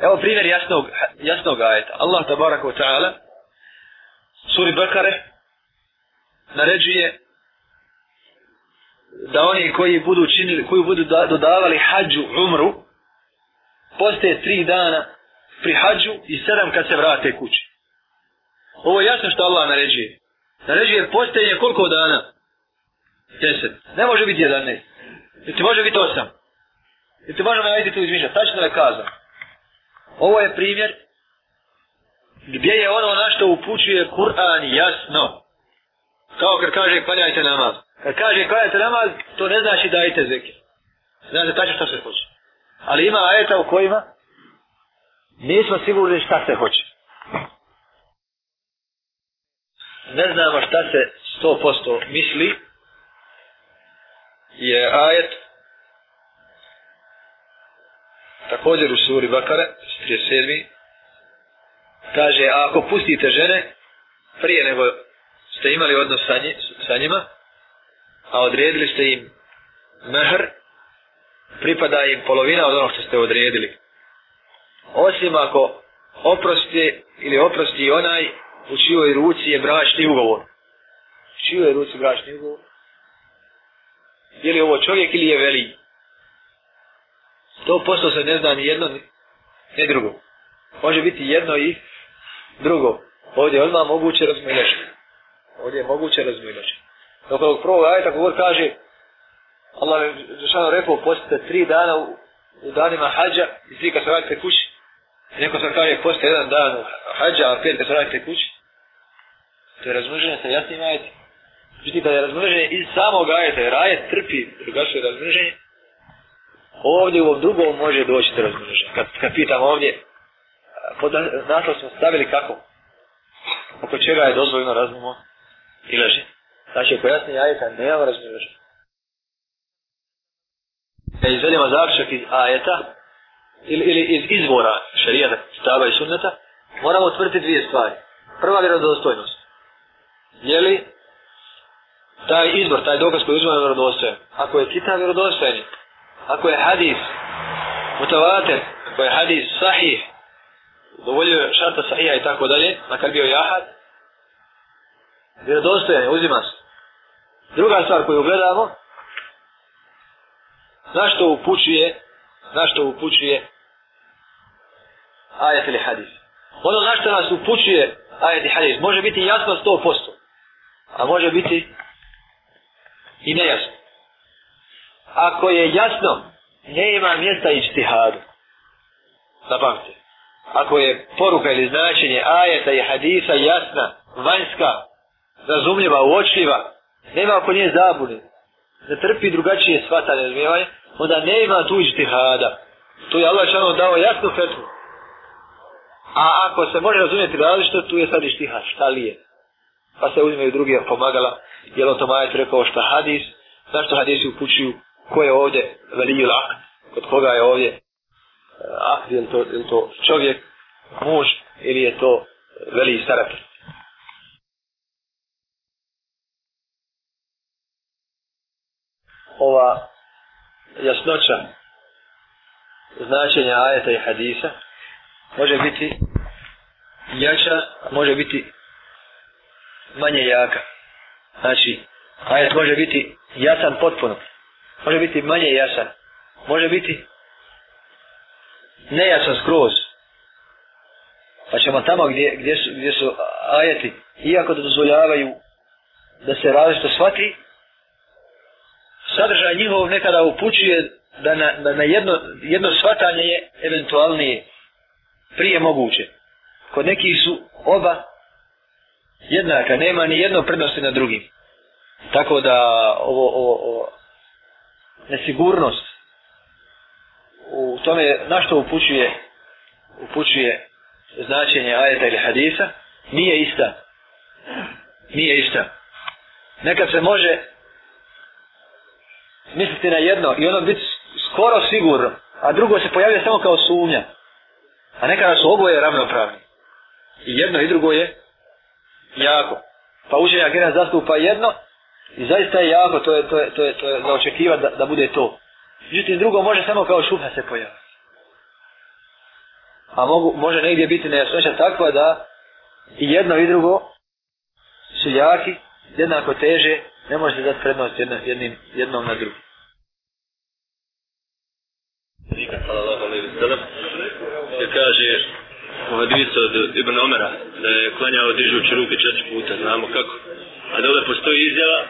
Evo primjer jasnog, jasnog ajeta. Allah tabaraka wa ta'ala suri Bekare naređuje da oni koji budu činili, koji budu dodavali hađu, umru, postaje tri dana pri hađu i sedam kad se vrate kući. Ovo je jasno što Allah naređuje. Naređuje postajanje koliko dana? 10. Ne može biti 11. Jer ti može biti 8. Jer ti može najediti tu izmišljati. Tačno je kazan. Ovo je primjer gdje je ono na što upućuje Kur'an jasno. Kao kad kaže klanjajte namaz. Kad kaže klanjajte namaz, to ne znači dajte zeke. Znači da tačno što se hoće. Ali ima ajeta u kojima nismo sigurni šta se hoće. ne znamo šta se 100% misli je ajet također u suri Bakare 37 kaže a ako pustite žene prije nego ste imali odnos sa, nji, sa njima a odredili ste im mehr pripada im polovina od onog što ste odredili osim ako oprosti ili oprosti onaj u čijoj ruci je bračni ugovor. U čijoj ruci bračni ugovor? Je li ovo čovjek ili je veli? To posto se ne zna ni jedno, ni drugo. Može biti jedno i drugo. Ovdje je odmah moguće razmojnešće. Ovdje je moguće razmojnešće. Dok ovog prvog ajta govor kaže, Allah je zašao rekao, postite tri dana u, u danima hađa i svi kad se vratite kući, neko sam kaže, postite jedan dan u hađa, a pet kad se vratite kući, To je razmrženje sa jasnim ajetom. Vidite da je razmrženje iz samog ajeta, jer ajet trpi drugačno je razmrženje. Ovdje u ovom drugom može doći do razmrženja. Kad, kad pitam ovdje, pod naslov smo stavili kako? Oko čega je dozvoljno razmrženje i leži. Znači, oko jasnije ajeta nemamo razmrženje. Da izvedemo zaključak iz ajeta, ili, ili iz izvora šarijata, staba i sunneta, moramo utvrtiti dvije stvari. Prva je razdostojnost jeli, taj izbor, taj dokaz koji uzmano vjerodostojen, ako je kitab vjerodostojeni, ako je hadis mutavater, ako je hadis sahih, dovoljio šarta sahija i tako dalje, makar bio jahad, vjerodostojeni, uzima se. Druga stvar koju gledamo, zašto upućuje, zašto upućuje ajet ili hadis. Ono zašto nas upućuje ajet i hadis, može biti jasno 100% a može biti i nejasno. Ako je jasno, ne ima mjesta ištihadu. Zapamte. Ako je poruka ili značenje ajeta i hadisa jasna, vanjska, razumljiva, uočljiva, nema ako nije zabune, ne trpi drugačije shvatane, razumijevanje, onda ne ima tu ištihada. Tu je Allah šanom dao jasnu fetvu. A ako se može razumjeti različito, tu je sad ištihad. Šta li je? pa se uzimaju druge pomagala, jer on to majet rekao šta hadis, zašto hadisi upućuju ko je ovdje velijul akt, kod koga je ovdje eh, akt, je to, je to čovjek, muž, ili je to veli sarak. Ova jasnoća značenja ajeta i hadisa može biti jača, može biti manje jaka. Znači, ajet može biti jasan potpuno. Može biti manje jasan. Može biti nejasan skroz. Pa ćemo tamo gdje, gdje, su, gdje su ajeti, iako da dozvoljavaju da se različito shvati, sadržaj njihov nekada upućuje da na, da na jedno, jedno shvatanje je eventualnije prije moguće. Kod nekih su oba jednaka, nema ni jedno prednosti na drugim. Tako da ovo, ovo, ovo nesigurnost u tome na što upućuje upućuje značenje ajeta ili hadisa nije ista. Nije ista. Nekad se može misliti na jedno i ono biti skoro sigurno, a drugo se pojavlja samo kao sumnja. A nekada su oboje ravnopravni. I jedno i drugo je jako. Pa učenja gena zastupa jedno i zaista je jako, to je, to je, to je, to je da očekiva da, da bude to. Međutim, drugo može samo kao šuha se pojaviti. A mogu, može negdje biti nejasnoća takva da i jedno i drugo su jaki, jednako teže, ne može se dati prednost jedno, jednim, jednom na drugim. Nikad, hvala Allah, hvala Ibn Sadam, kaže, u hadisu od Ibn Omera da je klanjao dižući ruke četiri puta, znamo kako. A dole postoji izjava,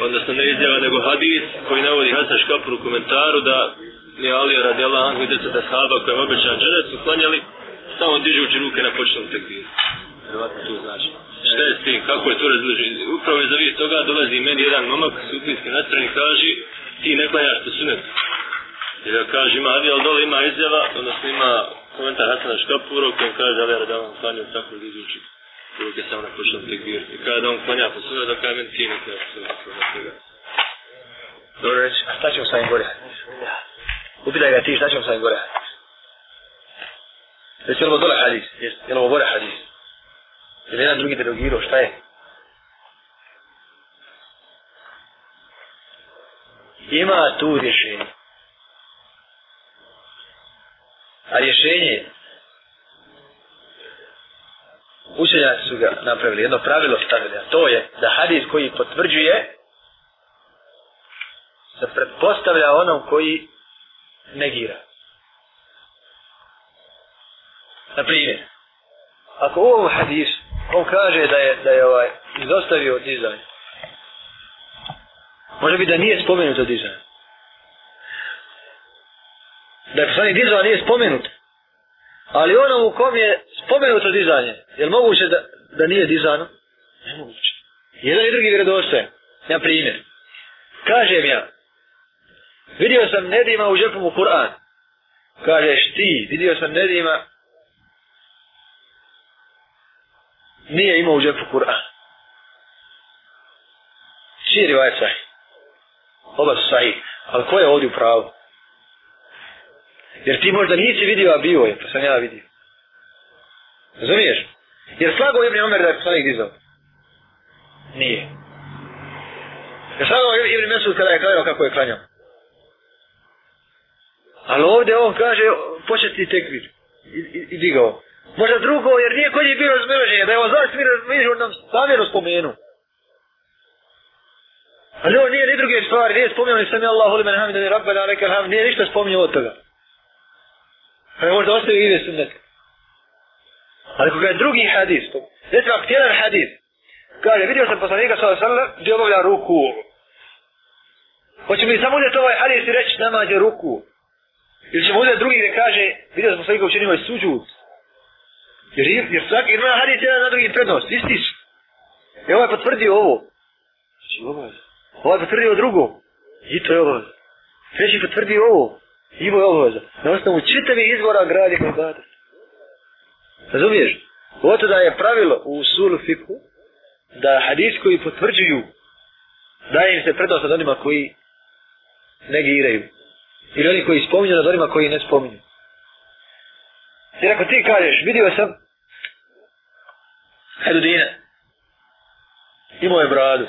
odnosno ne izjava nego hadis koji navodi Hasan Škapur u komentaru da je Alija radijala Anhu i djeca da sahaba koja je obećan džedet su klanjali samo dižući ruke na početnom tekbiru. Vrlo tu znači. Šta je s tim, kako je to razloženje? Upravo je za vidjet toga dolazi meni jedan momak koji su upinski nastrojni kaži ti ne klanjaš to sunet. Jer ja kažem, ima Adijal dole, ima izjava, odnosno ima komentar Hasana Škapuro, koji im kaže da vera da vam klanja tako da izuči uroke samo na kućnom tekbiru. I kada da vam klanja po sve, da kada meni cijeni te Dobro reći, a šta ćemo sa njim gore? Upitaj ga ti, šta ćemo sa njim gore? Već je ovo dole hadis, je ovo gore hadis? Je li jedan drugi derogirao, šta je? Ima tu rješenje. A rješenje učenjaci su ga napravili, jedno pravilo stavili, a to je da hadis koji potvrđuje se pretpostavlja onom koji negira. Na primjer, ako u ovom hadisu on kaže da je, da je ovaj, izostavio dizanje, može biti da nije spomenuto dizanje da je poslanik dizao, nije spomenut. Ali ono u kom je spomenuto dizanje, je li moguće da, da nije dizano? Ne moguće. Jedan i drugi vredostaje. Ja primjer. Kažem ja, vidio sam Nedima u žepu mu Kur'an. Kažeš ti, vidio sam Nedima, nije imao u žepu Kur'an. Čiji rivajca je? Oba su sahih. Ali ko je ovdje u pravu? Jer ti možda nisi vidio, a bio je, pa sam ja vidio. Razumiješ? Jer slago Ibn Omer da je poslanik dizao? Nije. Jer slago Ibn Mesud kada je klanjao kako je klanjao? Ali ovdje on kaže, početi tekbir. I, i, i digao. Možda drugo, jer nije kod je bilo zmeraženje, da je on zašto mi razmišljao nam samjeno spomenu. Ali on nije ni druge stvari, nije spomenuo ni sami Allah, ulimen hamidani rabbala, rekel ham, nije ništa spomenuo od toga. Pa je možda ostavio ime sunneta. Ali koga je drugi hadis, to ne treba ptjeran hadis. Kaže, vidio sam poslanika sa osrlom gdje obavlja ruku. Hoće mi samo uzeti ovaj hadis i reći namad je ruku. Ili ćemo uzeti drugi gdje kaže, vidio sam poslanika učinio je suđut. Jer, jer svaki ima hadis jedan na drugi prednost, isti su. I ovaj potvrdio ovo. Znači, ovaj. Ovaj potvrdio drugo. I to je ovaj. Treći potvrdio ovo. Ivo je obaveza. Na osnovu čitavih izvora gradimo ibadet. Razumiješ? Oto da je pravilo u sulu fiku da hadis koji potvrđuju da im se predosta od onima koji negiraju. Ili oni koji spominju od onima koji ne spominju. Jer ako ti kažeš, vidio sam Hedudina. Imao je bradu.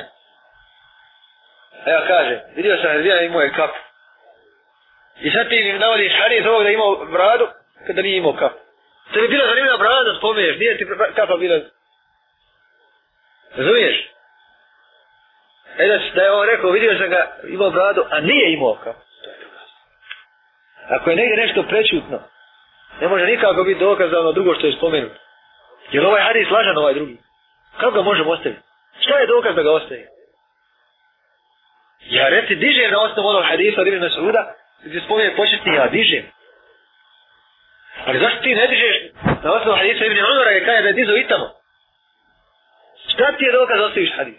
Evo kaže, vidio sam Hedudina i imao je kapu. I sad ti navodiš hadis ovog da imao bradu, kada nije imao kapu. To je bila zanimljiva brada, spomeneš, nije ti kapa bila. Razumiješ? E da, znači, da je on rekao, vidio sam ga imao bradu, a nije imao kapu. To je dokaz. Ako je negdje nešto prečutno, ne može nikako biti dokaz za ono drugo što je spomenuto. Jer ovaj hadis lažan ovaj drugi. Kako ga možemo ostaviti? Šta je dokaz da ga ostavi? Ja reci, diže na osnovu onog hadisa od Ibn Mas'uda, gdje spominje početni ja dižem. Ali zašto ti ne dižeš na osnovu hadisa Ibn Umara je kada je dizo i tamo? Šta ti je dokaz da ostaviš hadis?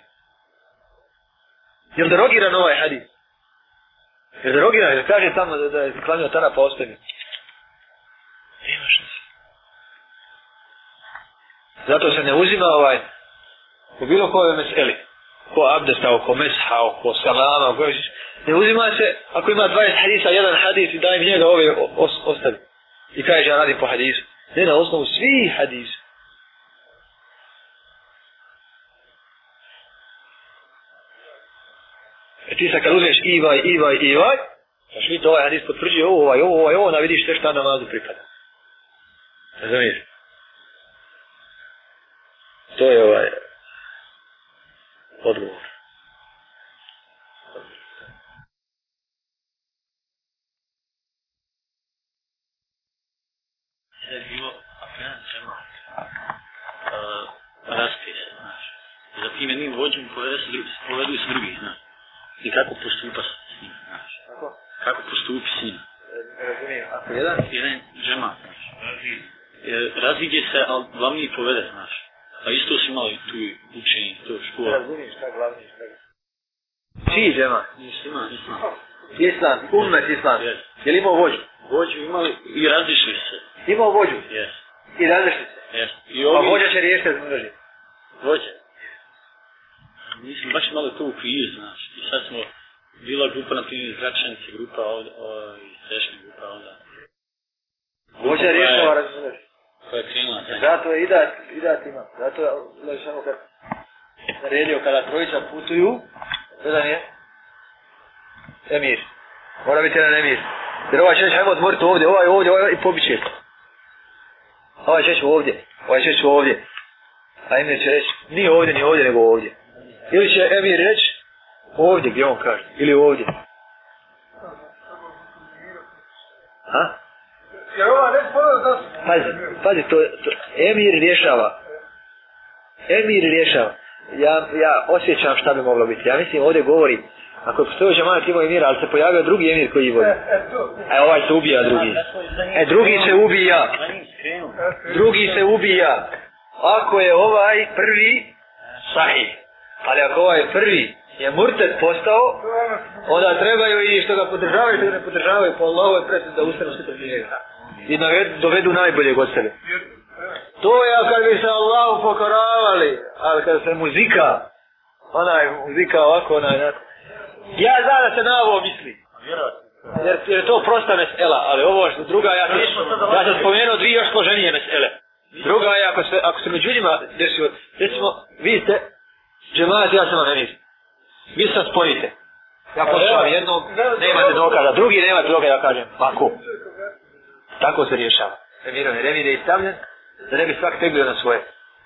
Jel derogiran ovaj hadis? Jel derogiran, jel kaže tamo da, da je klanio tana pa ostavio? Nema šta. Zato se ne uzima ovaj u bilo kojoj meseli. Ko abdesta, ko mesha, ko salama, ko je Ne uzima se, ako ima 20 hadisa, jedan hadis i daj mi njega ove os, ostavi. I kaže, ja radim po hadisu. Ne, na osnovu svi hadisu. E ti sad kad uzmeš ivaj, ivaj, ivaj, znaš vidite ovaj hadis potvrđi, ovo, ovaj, ovo, ovaj, ovo, navidiš te šta namazu pripada. Razumiješ? To je ovaj odgovor. je bilo jedan džemat raspire, znaš. Za tim jednim vođom povedu, povedu s drugim, znaš. I kako postupa s njim, znaš. Kako? Kako postupi s njim. E, razumijem, ako jedan? Jedan džemat, znaš. Razvije. E, razvije se, ali glavni povede, znaš. A isto si imali tu učenje, to škola. Razumijem šta glavni povede. Čiji džema? Islam. Islam. Islam. Umet Islam. Je li imao vođu? Vođu imali i razišli se. Imao vođu? Jes. I razišli se? Jes. I pa ovi... Pa vođa će riješiti da zmrži. Vođa? Mi smo baš malo to u kriju, znaš. I sad smo bila grupa, na primjer, zračanice grupa ovdje, ovdje, sešnje grupa onda. Vođa riješava razmrži. Koja je krenula? Zato je idat, idat ima. Zato je, znaš, samo kad naredio kada trojica putuju, jedan je Emir. Mora biti jedan Emir. Emir. Jer ovaj šeć, hajmo odmoriti ovdje, ovaj ovdje, ovaj i pobiće to. Ovaj šeć ovdje, ovaj šeć ovdje. A Emir će reći, nije ovdje, nije ovdje, nego ovdje. Ili će Emir reći, ovdje gdje on kaže, ili ovdje. Ha? Jer ova ne spodila da Pazi, pazi, to, to, Emir rješava. Emir rješava. Ja, ja osjećam šta bi moglo biti. Ja mislim, ovdje govorim, Ako je postojao džemat imao emira, ali se pojavio drugi emir koji vodi. E, ovaj se ubija drugi. E, drugi se ubija. Drugi se ubija. Ako je ovaj prvi, sahih. Ali ako ovaj prvi je murtet postao, onda trebaju i što ga podržavaju, što ga ne podržavaju, po Allahove predstavu da ustanu svi protiv njega. I naved, dovedu najbolje god sebe. To je kad bi se Allahu pokoravali, ali kad se muzika, onaj muzika ovako, onaj, onaj, Ja znam da se na ovo misli. Jer, jer to prosta mesela, ali ovo što druga ja ti, ja sam spomenuo dvije još složenije mesele. Druga je, ako se, ako se među ljudima desimo, recimo, vi ste, džemaz, ja sam amenis. Vi sam spojite. Ja počuvam jednog, nemate dokaza, drugi nemate dokaza, ja kažem, pa ko? Tako se rješava. Emirom je revide i stavljen, da ne bi svak teglio na svoje.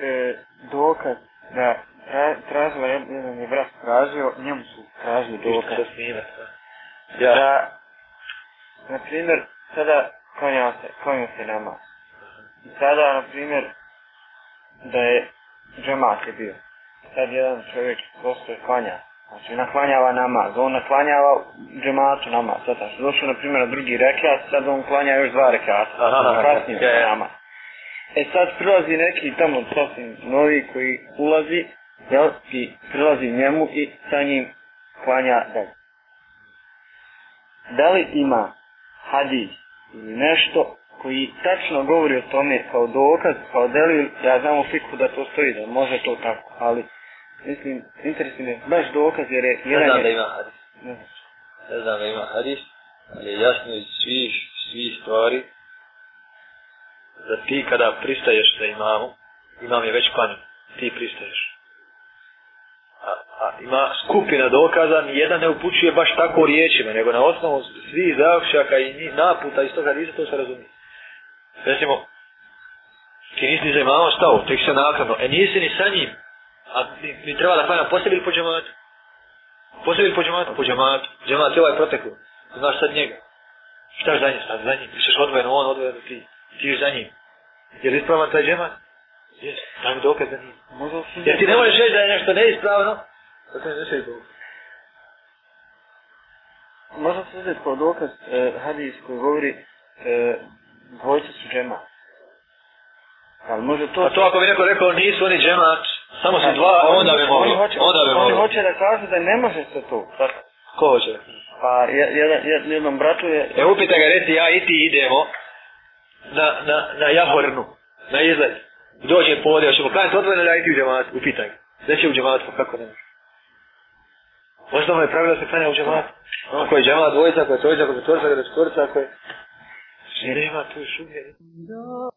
e, dokaz da tra, tražila jedan, jedan je vrat tražio, njemu su tražili dokaz. Ište se snima sve. Ja. Da, na primjer, sada konjao se, konjao se nama. I sada, na primjer, da je džemat je bio. Sad jedan čovjek dosta je konja. Znači, naklanjava namaz, on naklanjava džematu namaz, sada što došlo, na primjer, na drugi rekat, sad on klanja još dva rekata, kasnije ja, ja, ja. namaz. E sad prilazi neki tamo sasvim novi koji ulazi, jel, i prilazi njemu i sa njim klanja dalje. Da li ima hadis ili nešto koji tačno govori o tome kao dokaz, kao delil, ja znam u fiku da to stoji, da može to tako, ali mislim, interesuje me, baš dokaz jer je... Ne znam je... da ima hadis. Ne znam. ne znam da ima hadis, ali jasno iz svih, svih stvari, da ti kada pristaješ sa imamom, imam je već klanjen, ti pristaješ. A, a ima skupina dokaza, jedan ne upućuje baš tako riječima, nego na osnovu svih zaokšaka i ni naputa iz toga nisa to se razumije. Recimo, ti nisi ni za imamom stao, tek se nakavno, e nisi ni sa njim, a ni, ni treba da klanjam, poslije bili po džematu. Poslije bili po džematu, po džematu, džematu je ovaj protekl, znaš sad njega. Šta je za njim, sad za njim, misliš odvojeno, on odvojeno ti ti za njim. Je li ispravan taj džemat? Jes, daj mi dokaz za njim. Jer ti ne možeš reći da je nešto neispravno? Da se ne sve dokaz. Možda se uzeti kao dokaz eh, hadis koji govori eh, dvojica su džemat. Ali može to... A to ako bi neko rekao nisu oni džemat, samo su dva, a onda bi mogli. Oni hoće, onda bi mogli. Oni hoće da kaže da ne može se to. Tako. Ko hoće? Pa jedan, jedan, jednom bratu je... E upite ga, reci ja i ti idemo na, na, na jahornu, na izlet, dođe povode, još ćemo klanjati odvojeno ili ajti u džematu, upitaj. Neće u džematu, pa kako ne može. Možda je pravilo se klanja u džematu. Ako je džemat dvojica, ako je trojica, ako je četvorica, ako je četvorica, ako je... Žerema, tu je šumje.